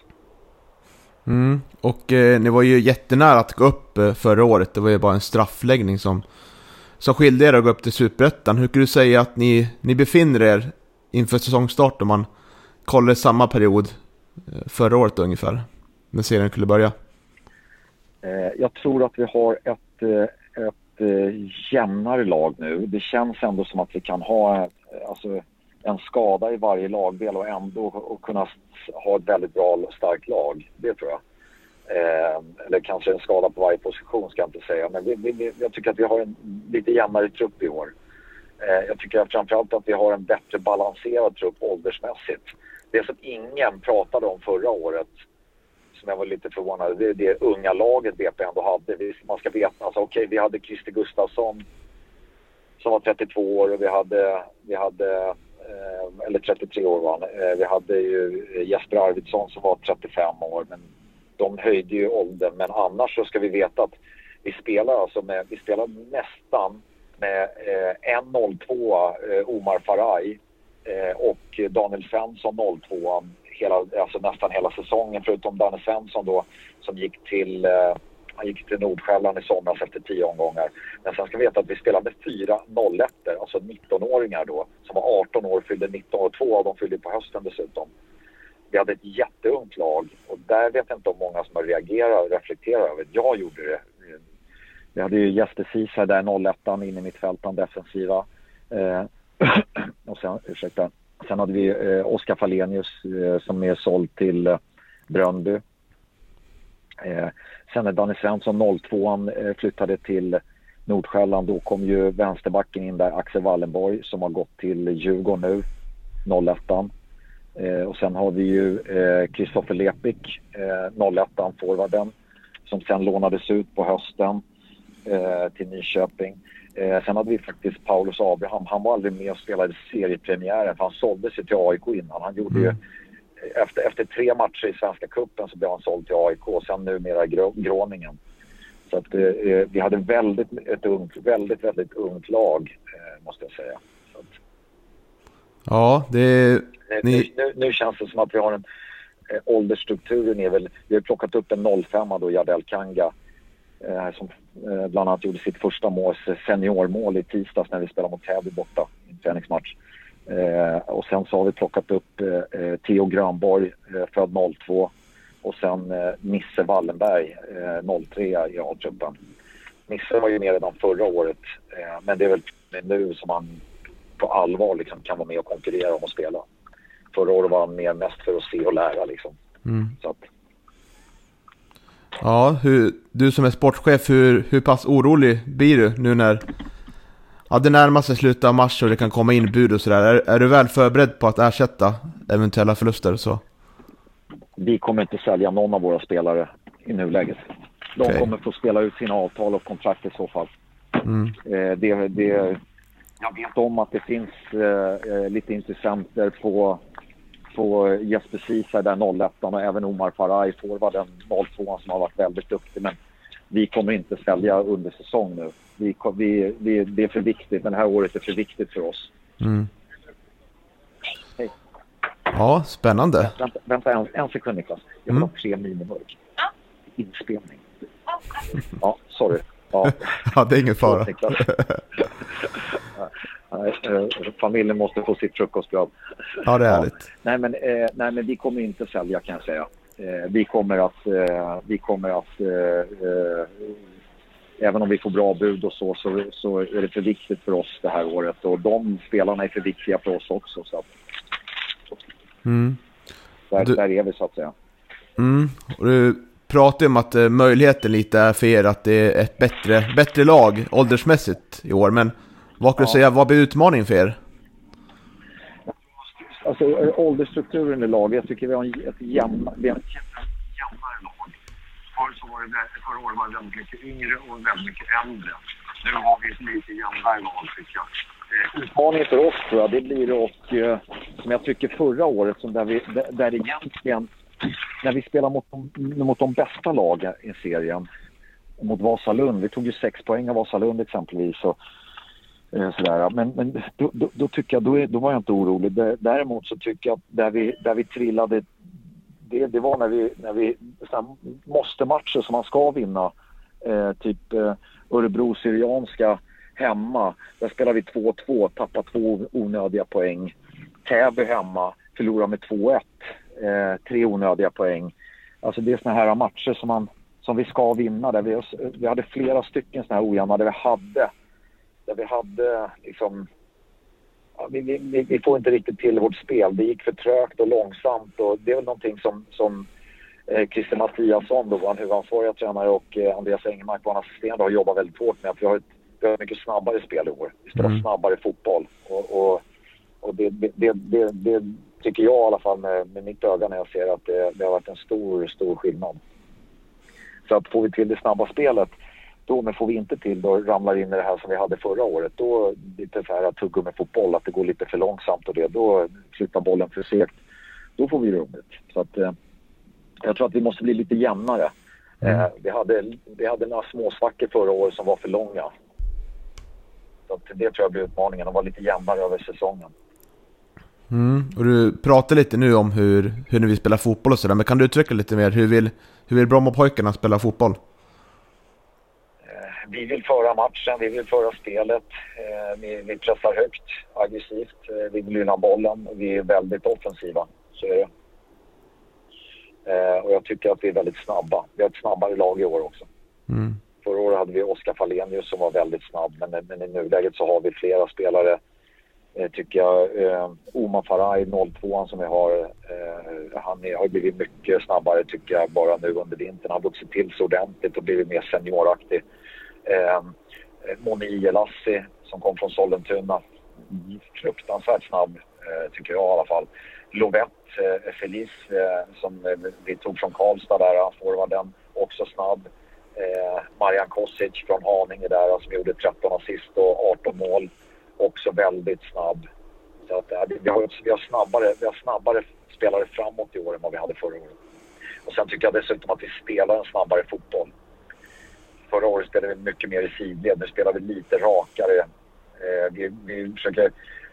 Mm. Och eh, ni var ju jättenära att gå upp eh, förra året. Det var ju bara en straffläggning som, som skilde er att gå upp till Superettan. Hur kan du säga att ni, ni befinner er inför säsongstart om man kollar samma period förra året ungefär? när serien skulle börja? Eh, jag tror att vi har ett, eh, jämnare lag nu. Det känns ändå som att vi kan ha eh, alltså, en skada i varje lagdel och ändå och kunna ha ett väldigt bra och starkt lag. Det tror jag. Eh, eller kanske en skada på varje position ska jag inte säga. Men vi, vi, jag tycker att vi har en lite jämnare trupp i år. Eh, jag tycker framförallt att vi har en bättre balanserad trupp åldersmässigt. Det som ingen pratade om förra året som jag var lite förvånad det är det unga laget BP ändå hade. Man ska veta, alltså okej, okay, vi hade Christer Gustafsson som var 32 år och vi hade, vi hade eh, eller 33 år var han. Eh, vi hade ju eh, Jesper Arvidsson som var 35 år men de höjde ju åldern. Men annars så ska vi veta att vi spelar alltså med, vi spelar nästan med eh, 1.02 eh, Omar Faraj eh, och Daniel Svensson 02 hela, alltså nästan hela säsongen förutom Danne Svensson då som gick till eh, han gick till Nordsjälland i somras efter tio omgångar. Men sen ska vi veta att vi spelade med fyra 01 alltså 19-åringar då, som var 18 år, fyllde 19 år. två av dem fyllde på hösten dessutom. Vi hade ett jätteungt lag och där vet jag inte om många som har reagerat och reflekterat över Jag gjorde det. Vi hade ju Jesper Ceesay där, 01 in i mittfältan, defensiva. Eh, och sen, ursäkta, Sen hade vi eh, Oskar Falenius eh, som är såld till eh, Bröndby. Eh, sen när Danny Svensson 02 eh, flyttade till Nordsjälland då kom ju vänsterbacken in där, Axel Wallenborg som har gått till Djurgården nu, 01 eh, Och sen har vi ju Kristoffer eh, Lepik, eh, 01 forwarden som sen lånades ut på hösten eh, till Nyköping. Eh, sen hade vi faktiskt Paulus Abraham. Han var aldrig med och spelade seriepremiären för han sålde sig till AIK innan. Han gjorde mm. ju, efter, efter tre matcher i Svenska Cupen så blev han såld till AIK och sen numera Gråningen. Så att eh, eh, vi hade väldigt, ett ungt, väldigt, väldigt ungt lag eh, måste jag säga. Att, ja, det... Eh, ni... Nu, nu, nu, känns det som att vi har en... Eh, åldersstrukturen är väl... Vi har plockat upp en 05 då, Jardel Kanga eh, som bland annat gjorde sitt första mål, seniormål i tisdags när vi spelade mot Täby borta i en träningsmatch. Eh, och sen så har vi plockat upp eh, eh Theo Grönborg, eh, född 02 och sen eh, Nisse Wallenberg, eh, 03 i A-truppen. Nisse var ju med redan förra året eh, men det är väl nu som han på allvar liksom kan vara med och konkurrera om att spela. Förra året var han med mest för att se och lära liksom. Mm. Så att, Ja, hur, du som är sportchef, hur, hur pass orolig blir du nu när ja, det närmar sig slutet av mars och det kan komma in bud och sådär? Är, är du väl förberedd på att ersätta eventuella förluster? Så? vi kommer inte sälja någon av våra spelare i nuläget. De Okej. kommer få spela ut sina avtal och kontrakt i så fall. Mm. Eh, det, det, jag vet om att det finns eh, eh, lite intressenter på, på Jesper Ceesay, där 01 och även Omar Faraj, forwarden 02 som har varit väldigt duktig. Men vi kommer inte sälja under säsong nu. Vi, vi, vi, det är för viktigt. Den här året är för viktigt för oss. Mm. Hej. Ja, spännande. Vänta, vänta en, en sekund Niklas. Jag vill Mm. ha tre minimörk. Inspelning. Ja, sorry. Ja, Ja, det är ingen fara. Familjen måste få sitt frukostbröd. Ja, det är härligt. Nej men, eh, nej, men vi kommer inte sälja kan jag säga. Eh, vi kommer att, eh, vi kommer att eh, eh, även om vi får bra bud och så, så, så är det för viktigt för oss det här året. Och de spelarna är för viktiga för oss också. Så att Mm. där, Du- där är vi så att säga. Mm. Och du pratar ju om att eh, möjligheten lite är för er att det är ett bättre, bättre lag åldersmässigt i år. Men vad kan du säga, vad blir utmaningen för er? Alltså eh, åldersstrukturen i laget, jag tycker vi har ett jämnare lag. Förr så var det, vä- förra året var det väldigt mycket yngre och väldigt mycket äldre. Nu har vi ett lite jämnare lag tycker jag. Eh, Utmaningen för oss tror jag, det blir och eh, som jag tycker förra året, som där, vi, där, där egentligen, när vi spelar mot de, mot de bästa lagen i serien, mot Vasalund, vi tog ju sex poäng av Vasalund exempelvis. Och, Eh, sådär. Men, men då, då, då tycker jag, då, är, då var jag inte orolig. Däremot så tycker jag att där vi, där vi trillade, det, det var när vi, när vi sådana måste-matcher som man ska vinna. Eh, typ eh, Örebro Syrianska hemma. Där spelar vi 2-2, tappar två onödiga poäng. Täby hemma, förlorar med 2-1. Eh, tre onödiga poäng. Alltså det är såna här matcher som, man, som vi ska vinna. Där vi, vi hade flera stycken såna här ojämna där vi hade där vi hade liksom... Ja, vi, vi, vi- får inte riktigt till vårt spel. Det gick för trögt och långsamt och det är väl någonting som, som eh, Christer Mattiasson, då, vår huvudansvariga tränare och eh, Andreas Engmark, vår assisterande, har jobbat väldigt hårt med. Att vi har ett, vi har ett mycket snabbare spel i år. Vi spelar Mm. snabbare fotboll. Och, och, och det, det, det, det, tycker jag i alla fall med, med mitt öga när jag ser att det, det har varit en stor, stor skillnad. Så att får vi till det snabba spelet då, men får vi inte till då ramlar in i det här som vi hade förra året. Då lite så här tuggummi fotboll, att det går lite för långsamt och det. Då flyttar bollen för segt. Då får vi rummet. Så att, eh, jag tror att vi måste bli lite jämnare. Eh, vi, hade, vi hade några småsvackor förra året som var för långa. Så att det tror jag blir utmaningen, att vara lite jämnare över säsongen. Mm. Och du pratar lite nu om hur, hur ni vill spela fotboll och sådär, men kan du utveckla lite mer? Hur vill, hur vill Brommapojkarna spela fotboll? Vi vill föra matchen, vi vill föra spelet. Eh, vi, vi pressar högt, aggressivt. Eh, vi vill vinna bollen. Vi är väldigt offensiva. Så är det. Eh, och jag tycker att vi är väldigt snabba. Vi har ett snabbare lag i år också. Mm. Förra året hade vi Oskar Falenius som var väldigt snabb. Men, men i nuläget så har vi flera spelare. Tycker jag. Eh, Omar Faraj, 02 som vi har. Eh, han är, har blivit mycket snabbare tycker jag bara nu under vintern. Han har vuxit till sig ordentligt och blivit mer senioraktig. Eh, Moni Elassi som kom från Sollentuna. Fruktansvärt snabb eh, tycker jag i alla fall. Lovett eh, Felice eh, som eh, vi tog från Karlstad där, forwarden, också snabb. Eh, Marian Kosic från Haninge där som gjorde 13 assist och 18 mål. Också väldigt snabb. Så att, eh, vi, har, vi, har snabbare, vi har snabbare spelare framåt i år än vad vi hade förra året. Och sen tycker jag dessutom att vi spelar en snabbare fotboll. Förra året spelade vi mycket mer i sidled. Nu spelar vi lite rakare. Eh, vi, vi försöker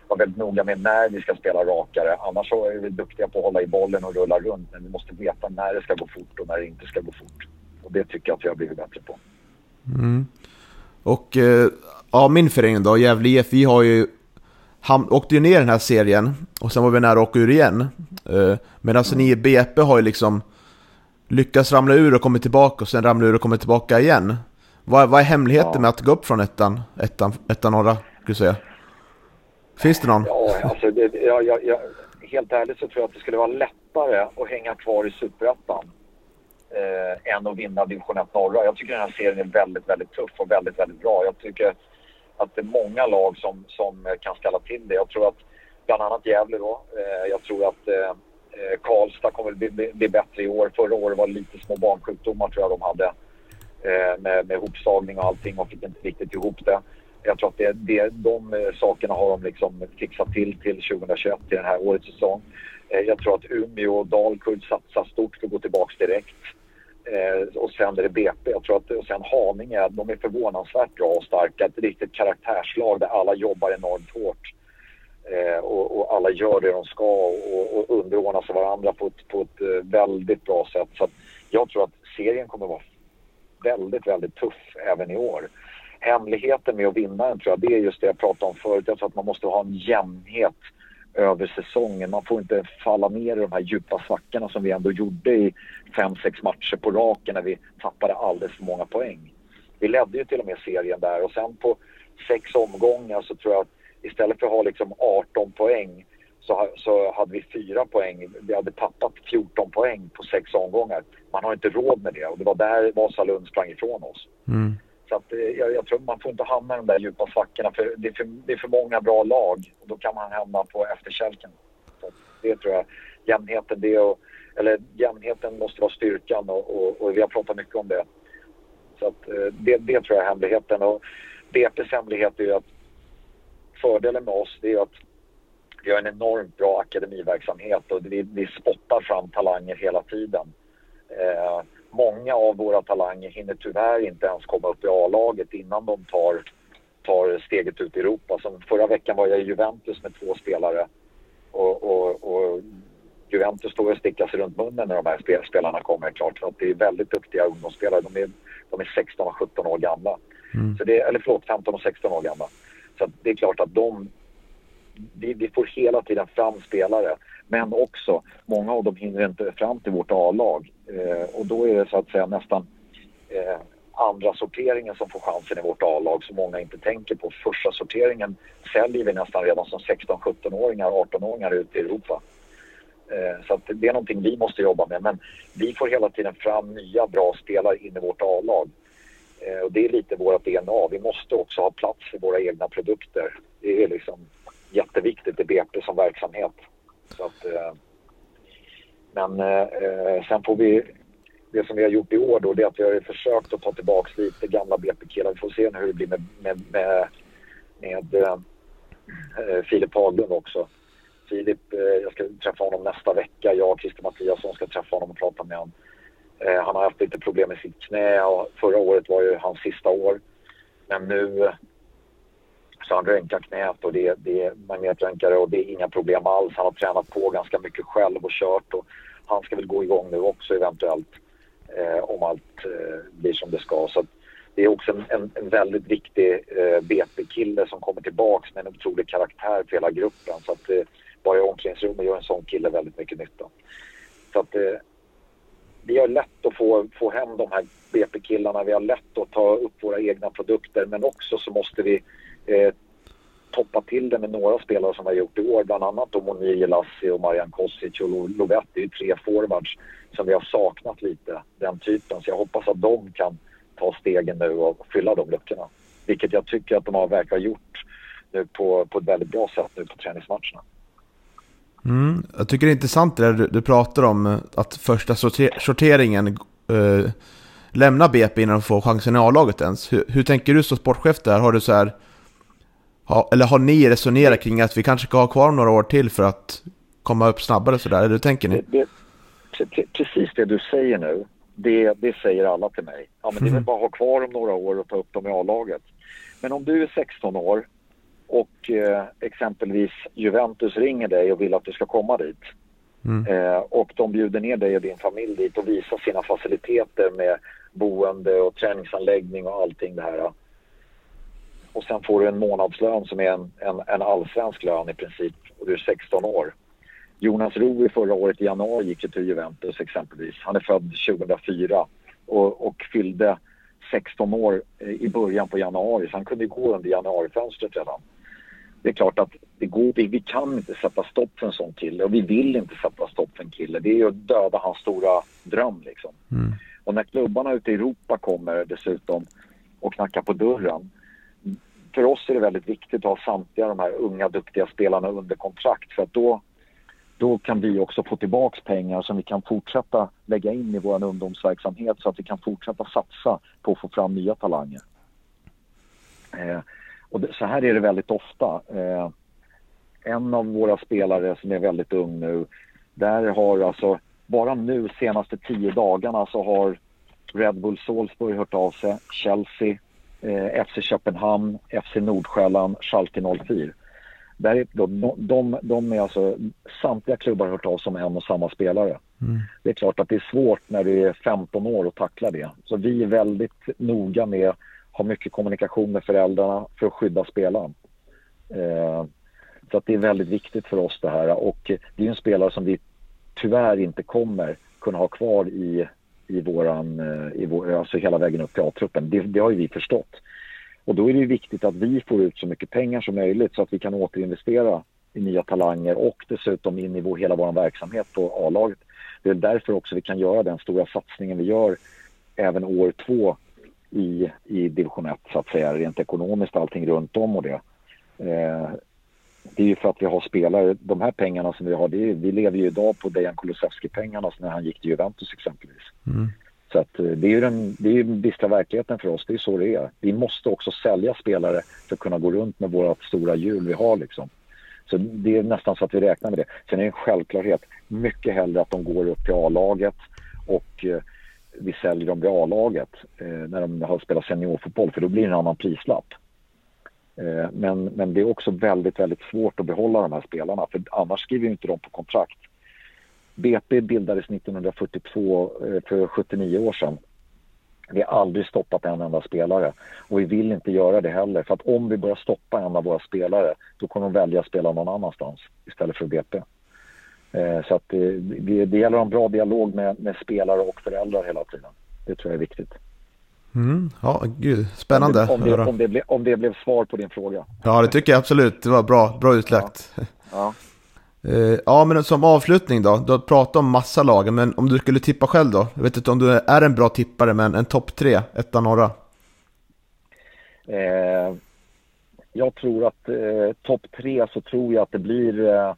vara väldigt noga med när vi ska spela rakare. Annars så är vi duktiga på att hålla i bollen och rulla runt. Men vi måste veta när det ska gå fort och när det inte ska gå fort. Och det tycker jag att vi har blivit bättre på. Mm. Och eh, ja, min förening då, Gävle IF, vi har ju ham- åkte ju ner den här serien och sen var vi nära att åka ur igen. Eh, men alltså ni i BP har ju liksom lyckats ramla ur och kommit tillbaka och sen ramla ur och kommit tillbaka igen. Vad, vad är hemligheten Ja. med att gå upp från ettan, ettan, ettan norra, skulle du säga? Finns det någon? Ja, alltså det, jag, jag, jag, helt ärligt så tror jag att det skulle vara lätt lättare att hänga kvar i Superettan eh, än att vinna division 1 norra. Jag tycker den här serien är väldigt, väldigt tuff och väldigt, väldigt bra. Jag tycker att det är många lag som, som kan ställa till det. Jag tror att bland annat Gävle då. Eh, jag tror att eh, eh Karlstad kommer bli, bli, bli, bättre i år. Förra året var det lite små barnsjukdomar tror jag de hade. Eh, med, med hopslagning och allting och fick inte riktigt ihop det. Jag tror att det, det, de eh, sakerna har de liksom fixat till till 2021, till den här årets säsong. Eh, jag tror att Umeå och Dalkurd satsar stort för att gå tillbaka direkt. Eh, och sen är det BP. Jag tror att, och sen Haninge, de är förvånansvärt bra och starka. Ett riktigt karaktärslag där alla jobbar enormt hårt. Eh, och, och, alla gör det de ska och, och underordnar sig varandra på ett, på ett eh, väldigt bra sätt. Så jag tror att serien kommer vara väldigt, väldigt tuff även i år. Hemligheten med att vinna den tror jag, det är just det jag pratade om förut. Jag tror att man måste ha en jämnhet över säsongen. Man får inte falla ner i de här djupa svackorna som vi ändå gjorde i fem, sex matcher på raken när vi tappade alldeles för många poäng. Vi ledde ju till och med serien där och sen på sex omgångar så tror jag att istället för att ha liksom 18 poäng så, så hade vi fyra poäng. Vi hade tappat 14 poäng på sex omgångar. Man har inte råd med det och det var där Vasalund sprang ifrån oss. Mm. Så att, eh, jag, jag, tror man får inte hamna i de där djupa svackorna för det är för, det är för många bra lag och då kan man hamna på efterkälken. Så det tror jag, jämnheten, det och, eller jämnheten måste vara styrkan och, och, och, vi har pratat mycket om det. Så att, eh, det, det tror jag är hemligheten och BP's hemlighet är ju att fördelen med oss är att vi har en enormt bra akademiverksamhet och vi, vi spottar fram talanger hela tiden. Eh, många av våra talanger hinner tyvärr inte ens komma upp i A-laget innan de tar, tar steget ut i Europa. Som förra veckan var jag i Juventus med två spelare och, och, och Juventus står och stickar sig runt munnen när de här spelarna kommer klart. För att det är väldigt duktiga ungdomsspelare. De är, de är 16 och 17 år gamla. Mm. Så det, eller förlåt, 15 och 16 år gamla. Så det är klart att de... Vi, vi får hela tiden fram spelare. Men också, många av dem hinner inte fram till vårt A-lag. Eh, och då är det så att säga nästan eh, andra sorteringen som får chansen i vårt A-lag som många inte tänker på. Första sorteringen säljer vi nästan redan som 16-17-åringar, 18-åringar ute i Europa. Eh, så att det är någonting vi måste jobba med. Men vi får hela tiden fram nya bra spelare in i vårt A-lag. Eh, och det är lite vårt DNA. Vi måste också ha plats för våra egna produkter. Det är liksom jätteviktigt i BP som verksamhet. Så att, eh, men eh, sen får vi, det som vi har gjort i år då, det är att vi har försökt att ta tillbaka lite gamla BP-killar. Vi får se hur det blir med, med, med, med äh, Filip Haglund också. Filip, jag ska träffa honom nästa vecka. Jag och Christer Mattiasson ska träffa honom och prata med honom. Eh, han har haft lite problem med sitt knä och förra året var ju hans sista år. Men nu så han röntgar knät och det, det är magnetröntgare och det är inga problem alls. Han har tränat på ganska mycket själv och kört och han ska väl gå igång nu också eventuellt eh, om allt eh, blir som det ska. Så det är också en, en, en väldigt viktig eh, BP-kille som kommer tillbaks med en otrolig karaktär för hela gruppen. Så att eh, bara i omklädningsrummet gör en sån kille väldigt mycket nytta. Så att eh, vi har lätt att få, få hem de här BP-killarna. Vi har lätt att ta upp våra egna produkter men också så måste vi eh, toppa till det med några spelare som vi har gjort i år. Bland annat då Monir Jelassi och Marian Kosic och Lovett. Det är ju tre forwards som vi har saknat lite, den typen. Så jag hoppas att de kan ta stegen nu och fylla de luckorna. Vilket jag tycker att de har verkar gjort nu på, på ett väldigt bra sätt nu på träningsmatcherna. Mm, jag tycker det är intressant det där du, du pratar om eh, att första sorter, sorteringen eh, lämnar BP innan de får chansen i A-laget ens. Hur, hur, tänker du som sportchef där? Har du så här, ha, eller har ni resonerat kring att vi kanske ska ha kvar några år till för att komma upp snabbare sådär? Eller hur tänker ni? Det, det, precis det du säger nu, det, det säger alla till mig. Ja, men det är väl bara att ha kvar dem några år och ta upp dem i A-laget. Men om du är 16 år och eh, exempelvis Juventus ringer dig och vill att du ska komma dit mm. eh, och de bjuder ner dig och din familj dit och visar sina faciliteter med boende och träningsanläggning och allting det här. Och sen får du en månadslön som är en, en, en allsvensk lön i princip och du är 16 år. Jonas Roe förra året i januari gick till Juventus exempelvis. Han är född 2004 och, och fyllde 16 år i början på januari så han kunde gå under januarifönstret redan. Det är klart att det går, vi, vi kan inte sätta stopp för en sån kille och vi vill inte sätta stopp för en kille. Det är ju att döda hans stora dröm liksom. Mm. Och när klubbarna ute i Europa kommer dessutom och knackar på dörren. För oss är det väldigt viktigt att ha samtliga de här unga duktiga spelarna under kontrakt för att då, då kan vi också få tillbaks pengar som vi kan fortsätta lägga in i vår ungdomsverksamhet så att vi kan fortsätta satsa på att få fram nya talanger. Eh, och det, så här är det väldigt ofta. Eh, en av våra spelare som är väldigt ung nu, där har alltså bara nu senaste tio dagarna så har Red Bull Salzburg hört av sig, Chelsea, eh, FC Köpenhamn, FC Nordsjälland, Schalke 04. Där är, de, de, de är alltså, samtliga klubbar har hört av sig om en och samma spelare. Mm. Det är klart att det är svårt när du är 15 år att tackla det. Så vi är väldigt noga med ha mycket kommunikation med föräldrarna för att skydda spelaren. Eh, så att det är väldigt viktigt för oss det här och det är en spelare som vi tyvärr inte kommer kunna ha kvar i, i våran, eh, i vår, alltså hela vägen upp till A-truppen. Det, det har ju vi förstått. Och då är det ju viktigt att vi får ut så mycket pengar som möjligt så att vi kan återinvestera i nya talanger och dessutom in i vår, hela vår verksamhet på A-laget. Det är därför också vi kan göra den stora satsningen vi gör även år två i, i division 1 så att säga, rent ekonomiskt allting runt om och det. Eh, det är ju för att vi har spelare, de här pengarna som vi har, är, vi lever ju idag på Dejan Kulusevski-pengarna när han gick till Juventus exempelvis. Mm. Så att eh, det är ju den, det är ju den bistra verkligheten för oss, det är så det är. Vi måste också sälja spelare för att kunna gå runt med våra stora hjul vi har liksom. Så det är nästan så att vi räknar med det. Sen är det en självklarhet, mycket hellre att de går upp till A-laget och eh, vi säljer dem vid A-laget eh, när de har spelat seniorfotboll för då blir det en annan prislapp. Eh, men, men det är också väldigt, väldigt svårt att behålla de här spelarna för annars skriver ju inte de på kontrakt. BP bildades 1942 eh, för 79 år sedan. Vi har aldrig stoppat en enda spelare och vi vill inte göra det heller för att om vi börjar stoppa en av våra spelare då kommer de välja att spela någon annanstans istället för BP. Eh, så att det, det gäller en bra dialog med, med spelare och föräldrar hela tiden. Det tror jag är viktigt. Mm. Ja, gud, spännande Om det, om, det, om, det ble, om det blev svar på din fråga. Ja, det tycker jag absolut. Det var bra, bra utlagt. Ja. Eh, Ja, men som avslutning då. Du har pratat om massa lag, men om du skulle tippa själv då? Jag vet inte om du är en bra tippare, men en topp tre, etta, norra. Eh, jag tror att eh, topp tre så tror jag att det blir eh,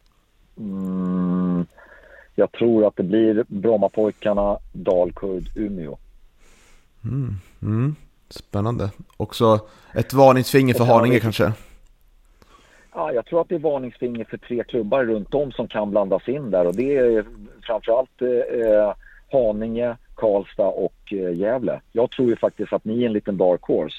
mm, jag tror att det blir Brommapojkarna, Dalkurd, Umeå. Mm. Mm. Spännande. Också ett varningsfinger för Haninge kanske? Ja, jag tror att det är varningsfinger för tre klubbar runt om som kan blandas in där och det är framförallt eh, Haninge, Karlstad och eh, Gävle. Jag tror ju faktiskt att ni är en liten dark horse.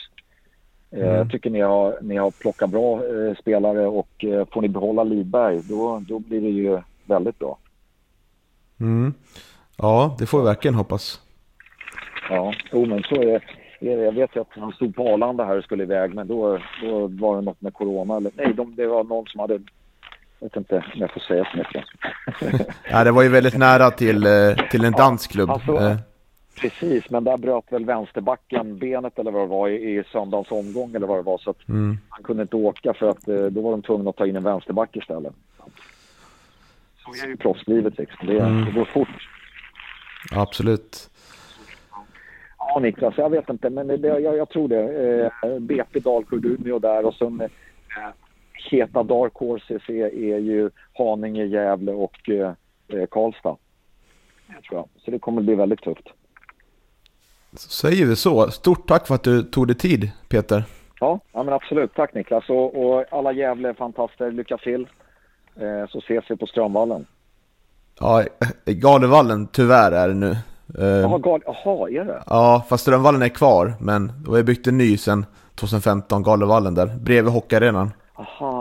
Eh, Mm. Jag tycker ni har, ni har plockat bra eh, spelare och eh, får ni behålla Lidberg då, då blir det ju väldigt bra. Mm. Ja, det får vi verkligen hoppas. Ja, jo, men så är det. Jag vet ju att han stod på Arlanda här och skulle iväg men då, då var det något med corona. Eller, nej, de, det var någon som hade... Jag vet inte om jag får säga så mycket. Ja, det var ju väldigt nära till, till en dansk klubb. alltså, Eh, Precis, men där bröt väl vänsterbacken benet eller vad det var i, i söndagens omgång eller vad det var så att Mm. han kunde inte åka för att eh, då var de tvungna att ta in en vänsterback istället. Så är ju proffslivet liksom. Det, Mm. det går fort. Absolut. Ja, Niklas, jag vet inte, men det, jag, jag tror det. Eh, BP, Dalkurd, Umeå där och sen eh, heta Dark Horses är, är ju Haninge, Gävle och eh, eh, Karlstad. Jag tror jag. Så det kommer bli väldigt tufft. Så säger vi så. Stort tack för att du tog dig tid, Peter. Ja, ja men absolut. Tack Niklas. Och, och alla Gävle fantaster, lycka till. Eh, så ses vi på Strömvallen. Ja, Galevallen tyvärr är det nu. Eh, Jaha, gal- är det? Ja, fast Strömvallen är kvar, men vi har byggt en ny sen 2015, Galevallen där, bredvid hockeyarenan. Aha,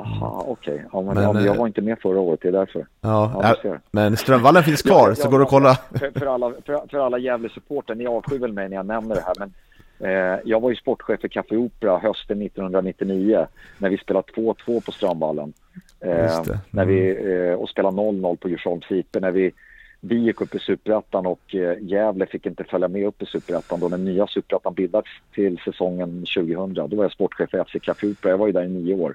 aha, okej. Ja, men, Men, ja, men jag eh, var inte med förra året, det är därför. Ja, Ja, men Strömvallen finns kvar, Ja, så ja, går det att kolla. För, för alla, för, för alla Gävle-supporter, ni avskyr väl mig när jag nämner det här, men eh, jag var ju sportchef för Café Opera hösten 1999 när vi spelade 2-2 på Strömvallen. Eh. När vi, eh, och spelade 0-0 på Djursholms IP. När vi, vi gick upp i Superettan och eh, Gävle fick inte följa med upp i Superettan då den nya Superettan bildades till säsongen 2000. Då var jag sportchef för FC Café Opera. Jag var ju där i nio år.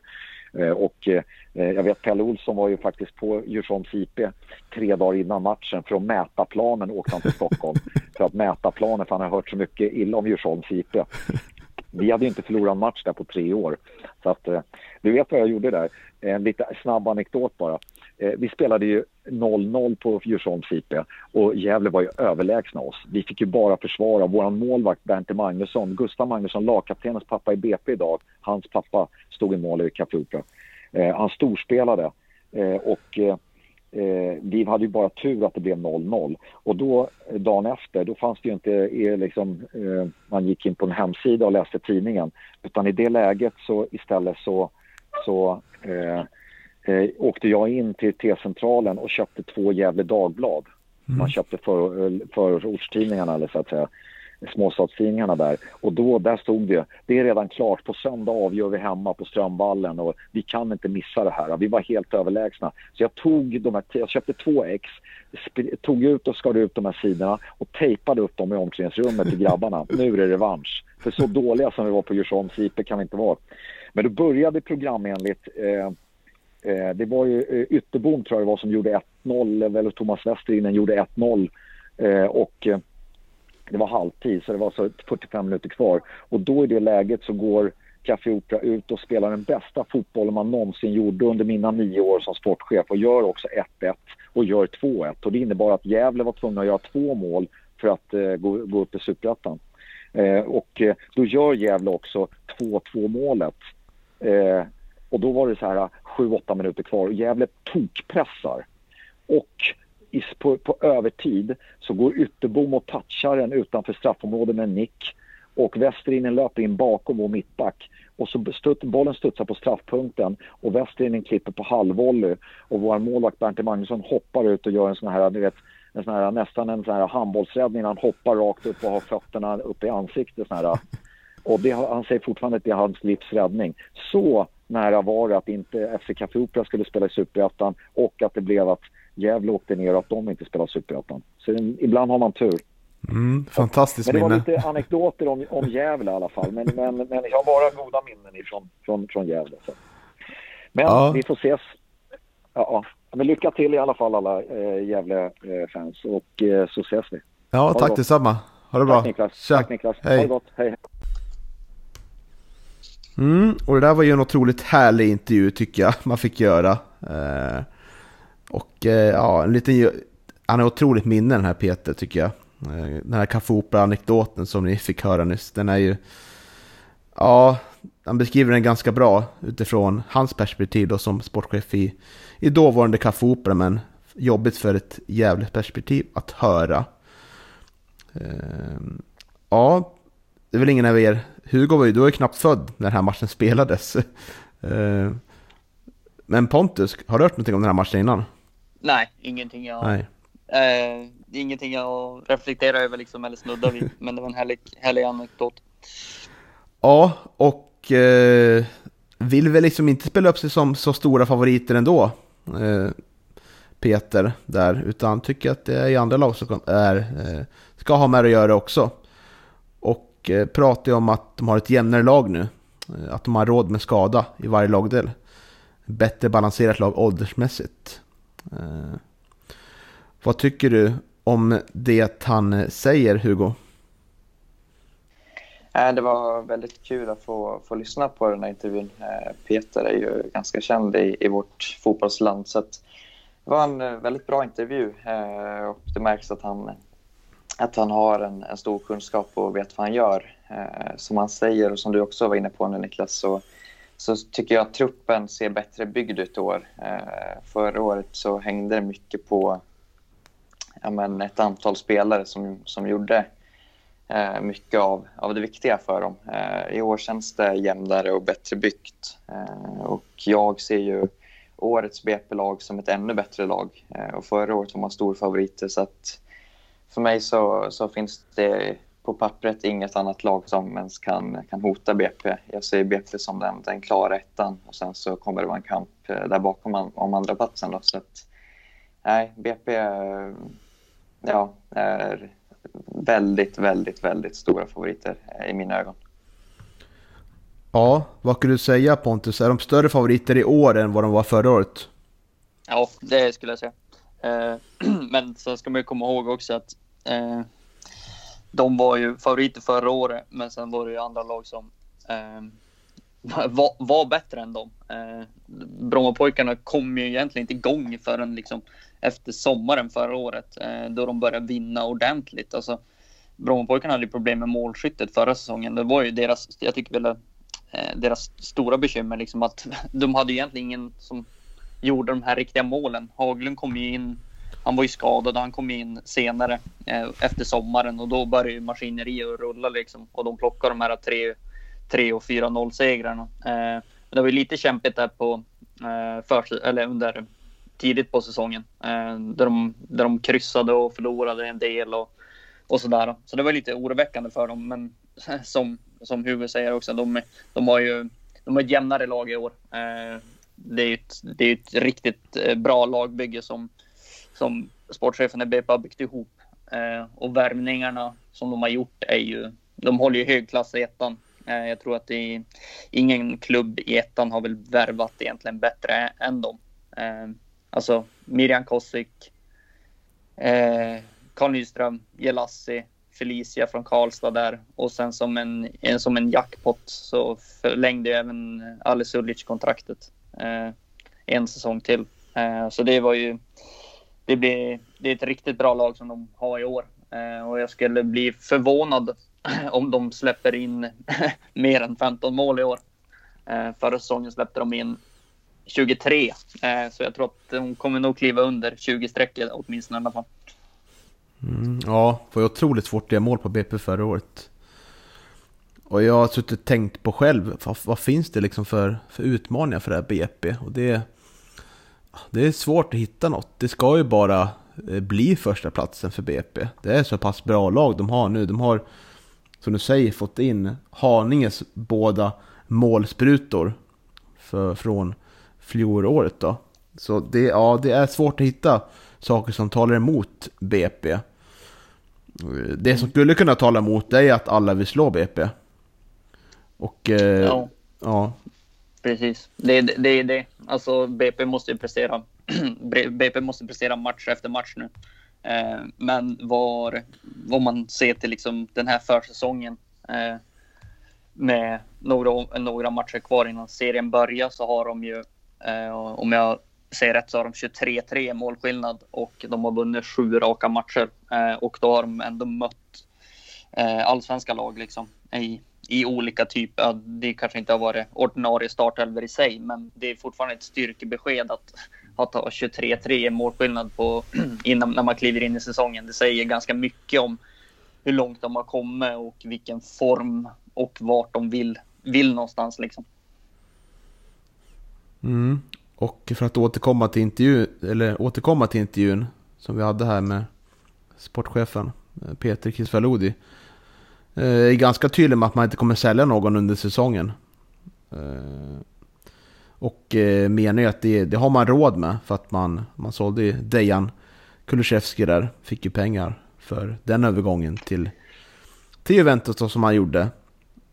Eh, och eh, jag vet Pelle Olsson var ju faktiskt på Djursholms IP tre dagar innan matchen för att mäta planen åkte han till Stockholm för att mäta planen för han har hört så mycket illa om Djursholms IP. Vi hade inte förlorat en match där på tre år. Så att, du vet vad jag gjorde där? En lite snabb anekdot bara. Eh, vi spelade ju 0-0 på Djursholms IP och Gävle var ju överlägsna oss. Vi fick ju bara försvara. Vår målvakt Bernte Magnusson, Gustav Magnusson, lagkaptenens pappa i BP idag, hans pappa stod i mål i Café Eh, han storspelade eh, och eh, eh, vi hade ju bara tur att det blev 0-0. Och då dagen efter, då fanns det ju inte eh, liksom, man gick in på en hemsida och läste tidningen. Utan i det läget så istället så, så eh, eh, åkte jag in till T-centralen och köpte två Gävle Dagblad. Mm. Man köpte för, förortstidningarna eller så att säga småstadstidningarna där. Och då, där stod det, det är redan klart, på söndag avgör vi hemma på Strömvallen och vi kan inte missa det här. Vi var helt överlägsna. Så jag tog de här, jag köpte två ex, tog ut och skar ut de här sidorna och tejpade upp dem i omklädningsrummet till grabbarna. Nu är det revansch. För så dåliga som vi var på Djursholms IP kan vi inte vara. Men då började programenligt eh, eh, Eh, det var ju eh, Ytterbom tror jag det var som gjorde 1-0, eller Thomas Westerinen gjorde 1-0. Eh, och eh, det var halvtid så det var så 45 minuter kvar. Och då i det läget så går Café Opera ut och spelar den bästa fotbollen man någonsin gjorde under mina nio år som sportchef och gör också 1-1 och gör 2-1. Och det innebar att Gävle var tvungna att göra två mål för att eh, gå, gå upp i Superettan. Eh, och eh, då gör Gävle också 2-2 målet. Eh, och då var det så här äh, 7-8 minuter kvar och Gävle tokpressar. Och på, på övertid så går Ytterbom och touchar den utanför straffområdet med en nick och Västerinen löper in bakom vår mittback och så stutt, bollen studsar på straffpunkten och Västerinen klipper på halvvolley och vår målvakt Bernt Magnusson hoppar ut och gör en sån här, du vet, en sån här, nästan en sån här handbollsräddning. Han hoppar rakt upp och har fötterna upp i ansiktet. Sån här. Och det, han säger fortfarande att det är hans livs räddning. Så nära var det att inte FC Café Opera skulle spela i Superettan och att det blev att Gävle åkte ner och att de inte spelar Superettan. Så ibland har man tur. Mm, fantastiskt minne. Men det var lite anekdoter om, om Gävle i alla fall. Men, men, men jag har bara goda minnen ifrån, från, från Gävle. Så. Men ja. vi får ses. Ja, men lycka till i alla fall alla äh, Gävle-fans och äh, så ses vi. Ja, tack gott. detsamma. Ha det bra. Tack Niklas. Tja. Tack Niklas. Hej. Ha det gott. Hej. Mm, och det där var ju en otroligt härlig intervju tycker jag man fick göra. Eh, och eh, ja, en liten, han har otroligt minne den här Peter tycker jag. Eh, den här kaffeopera-anekdoten som ni fick höra nyss, den är ju... Ja, han beskriver den ganska bra utifrån hans perspektiv då som sportchef i, i dåvarande Opera. men jobbigt för ett jävligt perspektiv att höra. Eh, ja, det är väl ingen av er Hugo var ju, du var ju knappt född när den här matchen spelades. Eh, men Pontus, har du hört någonting om den här matchen innan? Nej, ingenting jag... Nej. Eh, ingenting jag reflekterar över liksom, eller snuddar vid. men det var en härlig, härlig anekdot. Ja, och eh, vill väl liksom inte spela upp sig som så stora favoriter ändå. Eh, Peter där, utan tycker att det är i andra lag som är, eh, ska ha med att göra också. Eh, pratar ju om att de har ett jämnare lag nu. Eh, att de har råd med skada i varje lagdel. Bättre balanserat lag åldersmässigt. Eh, vad tycker du om det han säger, Hugo? Det var väldigt kul att få, få lyssna på den här intervjun. Peter är ju ganska känd i, i vårt fotbollsland. Så det var en väldigt bra intervju och det märks att han att han har en, en, stor kunskap och vet vad han gör. Eh, som han säger och som du också var inne på nu Niklas så, så tycker jag att truppen ser bättre byggd ut i år. Eh, förra året så hängde det mycket på ja, men ett antal spelare som, som gjorde eh, mycket av, av det viktiga för dem. Eh, I år känns det jämnare och bättre byggt. Eh, och jag ser ju årets BP-lag som ett ännu bättre lag. Eh, och förra året var man storfavoriter så att för mig så, så finns det på pappret inget annat lag som ens kan, kan hota BP. Jag ser BP som den, den klara ettan och sen så kommer det vara en kamp eh, där bakom om, om andra platsen då. Så att, nej, BP ja, är väldigt, väldigt, väldigt stora favoriter i mina ögon. Ja, vad kan du säga Pontus? Är de större favoriter i år än vad de var förra året? Ja, det skulle jag säga. Eh, men sen ska man ju komma ihåg också att eh, de var ju favoriter förra året, men sen var det ju andra lag som eh, var, var, bättre än dem. Eh, Brommapojkarna kom ju egentligen inte igång förrän liksom efter sommaren förra året, eh, då de började vinna ordentligt. Alltså, Brommapojkarna hade ju problem med målskyttet förra säsongen. Det var ju deras, jag tycker väl, eh, deras stora bekymmer liksom att de hade egentligen ingen som gjorde de här riktiga målen. Haglund kom ju in, han var ju skadad och han kom in senare eh, efter sommaren och då började ju maskineriet rulla liksom och de plockade de här tre, tre och fyra noll segrarna. Eh, det var ju lite kämpigt där på eh, för, eller under tidigt på säsongen eh, där, de, där de kryssade och förlorade en del och, och sådär. Så det var lite oroväckande för dem. Men som, som Hugo säger också, de, de har ju de har ett jämnare lag i år. Eh, det är ett, det är ett riktigt eh, bra lagbygge som, som sportchefen i BP har byggt ihop. Eh, och värvningarna som de har gjort är ju, de håller ju hög klass i ettan. Eh, jag tror att det ingen klubb i ettan har väl värvat egentligen bättre än dem. Eh, alltså Miriam Kosik, eh, Carl Nyström, Jelassi, Felicia från Karlstad där och sen som en, som en jackpot så förlängde även Alice Ulic kontraktet eh, en säsong till. Eh, så det var ju, det, blir, det är ett riktigt bra lag som de har i år eh, och jag skulle bli förvånad om de släpper in mer än 15 mål i år. Eh, förra säsongen släppte de in 23, eh, så jag tror att de kommer nog kliva under 20-strecket åtminstone i alla fall. Mm, ja, det var otroligt svårt att göra mål på BP förra året. Och jag har suttit och tänkt på själv, vad, vad, finns det liksom för, för utmaningar för det här BP? Och det, det är svårt att hitta något. Det ska ju bara eh, bli första platsen för BP. Det är så pass bra lag de har nu. De har, som du säger, fått in Haninges båda målsprutor för, från fjolåret då. Så det, ja, det är svårt att hitta saker som talar emot BP. Det som skulle kunna tala emot det är att alla vill slå BP. Och eh, ja. ja. Precis, det är det, det. Alltså BP måste ju prestera. BP måste prestera match efter match nu. Eh, men var, vad man ser till liksom den här försäsongen eh, med några, några matcher kvar innan serien börjar så har de ju, eh, om jag säger rätt, så har de 23-3 målskillnad och de har vunnit sju raka matcher eh, och då har de ändå mött eh, allsvenska lag liksom i i olika typer. Det kanske inte har varit ordinarie startelver i sig, men det är fortfarande ett styrkebesked att, att ha 23-3 målskillnad på innan när man kliver in i säsongen. Det säger ganska mycket om hur långt de har kommit och vilken form och vart de vill, vill någonstans liksom. Mm. Och för att återkomma till, intervju, eller återkomma till intervjun som vi hade här med sportchefen eh, Peter Kisvalodi Eh, Eh, är ganska tydlig med att man inte kommer sälja någon under säsongen. Eh, och eh, menar ju att det, det, har man råd med för att man, man sålde Dejan Kulusevski där. Fick ju pengar för den övergången till, till Juventus som han gjorde.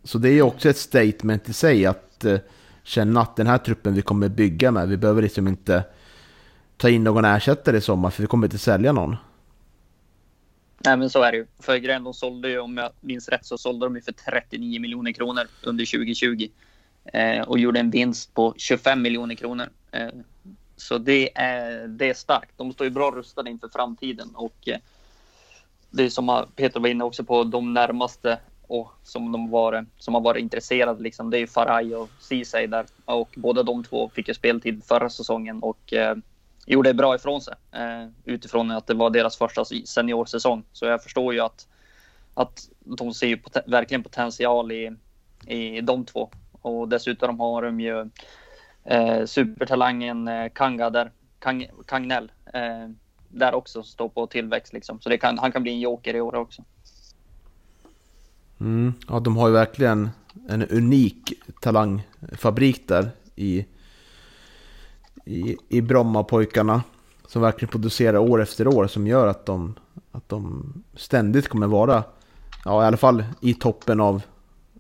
Så det är ju också ett statement i sig att känna att den här truppen vi kommer bygga med, vi behöver liksom inte ta in någon ersättare i sommar för vi kommer inte sälja någon. Nej, men så är det ju. För grejen, de sålde ju, om jag minns rätt, så sålde de ju för 39 miljoner kronor under 2020 eh, och gjorde en vinst på 25 miljoner kronor. Eh, så det är, det är starkt. De står ju bra rustade inför framtiden och eh, det är som Peter var inne också på, de närmaste och som de var, som har varit intresserade liksom, det är ju Faraj och Ceesay där och båda de två fick ju speltid förra säsongen och eh, gjorde bra ifrån sig eh, utifrån att det var deras första seniorsäsong. Så jag förstår ju att, att de ser ju pot verkligen potential i, i de två. Och dessutom har de ju eh, supertalangen eh, Kanga där, Kang, Kangnell, eh, där också står på tillväxt liksom. Så det kan, han kan bli en joker i år också. Mm, ja, de har ju verkligen en unik talangfabrik där i i, i Brommapojkarna som verkligen producerar år efter år som gör att de, att de ständigt kommer vara, ja i alla fall i toppen av,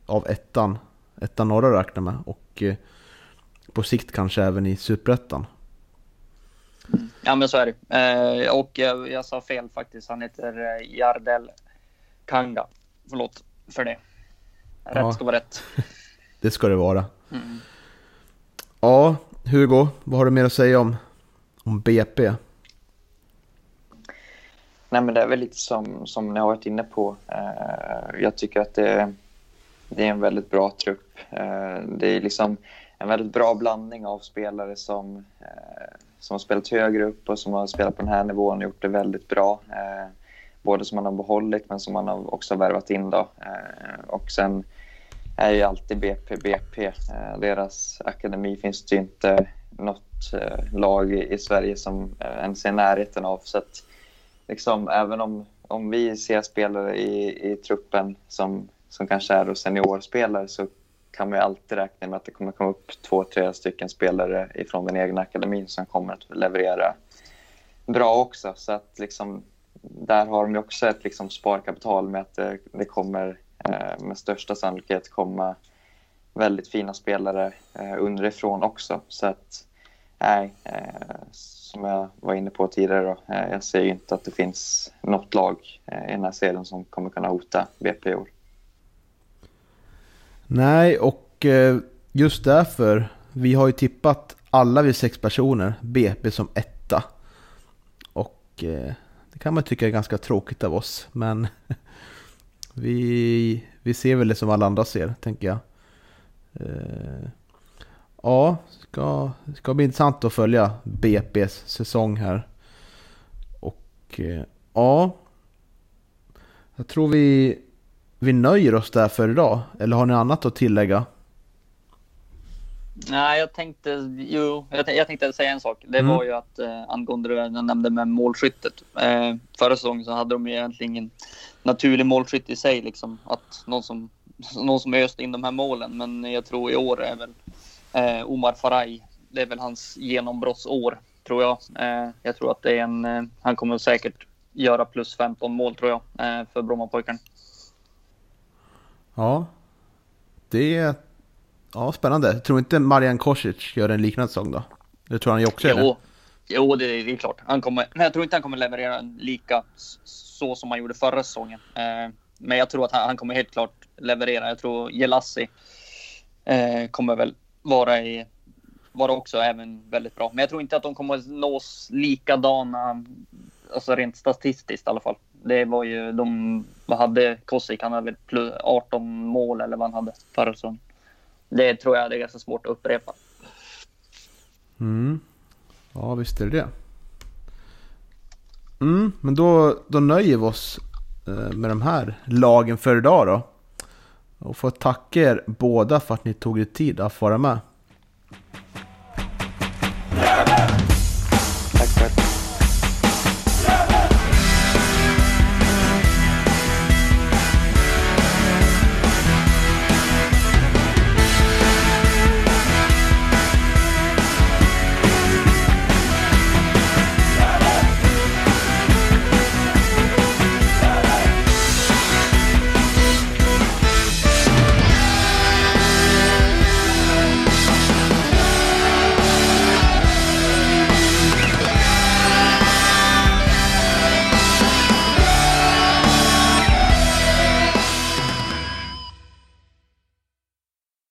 av ettan ettan norra räkna med. Och eh, på sikt kanske även i superettan. Ja, men så är det. Eh, och jag, jag sa fel faktiskt. Han heter eh, Jardel Kanga. Förlåt för det. Rätt Ja. ska vara rätt. Det ska det vara. Mm. Ja, Hugo, vad har du mer att säga om, om BP? Nej, men det är väl lite som, som ni har varit inne på. Uh, jag tycker att det, det är en väldigt bra trupp. Uh, det är liksom en väldigt bra blandning av spelare som, uh, som har spelat högre upp och som har spelat på den här nivån och gjort det väldigt bra. Både som man har behållit men som man har också värvat in. Då. Och sen är ju alltid BP BP. Eh, deras akademi finns det ju inte något eh, lag i, Sverige som eh, ens är i närheten av. Så att, liksom, även om, om vi ser spelare i, i truppen som, som kanske är seniorspelare så kan man ju alltid räkna med att det kommer komma upp två, tre stycken spelare ifrån den egna akademin som kommer att leverera bra också. Så att liksom, där har de ju också ett liksom sparkapital med att det, det kommer Eh, med största sannolikhet komma väldigt fina spelare eh, underifrån också. Så att, nej, eh, som jag var inne på tidigare då, eh, jag ser ju inte att det finns något lag eh, i den här serien som kommer kunna hota BP i år. Nej, och eh, just därför, vi har ju tippat alla vi sex personer BP som etta. Och eh, det kan man tycka är ganska tråkigt av oss, men vi, vi ser väl det som alla andra ser, tänker jag. Eh, ja, ska, ska bli intressant att följa BP's säsong här. Och eh, ja, jag tror vi, vi nöjer oss där för idag. Eller har ni annat att tillägga? Nej, jag tänkte, jo, jag, tänkte- jag tänkte säga en sak. Det Mm. var ju att eh, angående det jag nämnde med målskyttet. Eh, förra säsongen så hade de ju egentligen ingen naturlig målskytt i sig, liksom. Att någon som, någon som öste in de här målen. Men jag tror i år är väl eh, Omar Faraj. Det är väl hans genombrottsår, tror jag. Eh, jag tror att det är en, eh, han kommer säkert göra plus 15 mål, tror jag, eh, för Brommapojkarna. Ja, det är ja, spännande. Tror inte Marian Kosic gör en liknande säsong då? Det tror han ju också eller? Jo, jo det, det är klart. Han kommer, men jag tror inte han kommer leverera lika så som han gjorde förra säsongen. Eh, men jag tror att han, kommer helt klart leverera. Jag tror Jelassi eh, kommer väl vara, i, vara också även väldigt bra. Men jag tror inte att de kommer nås likadana, alltså rent statistiskt i alla fall. Det var ju de, vad hade Kosik? Han hade väl plus 18 mål eller vad han hade förra säsongen. Det tror jag det är ganska svårt att upprepa. Mm. Ja, visst är det det. Mm, men då, då nöjer vi oss eh, med de här lagen för idag då. Och får tacka er båda för att ni tog er tid att vara med.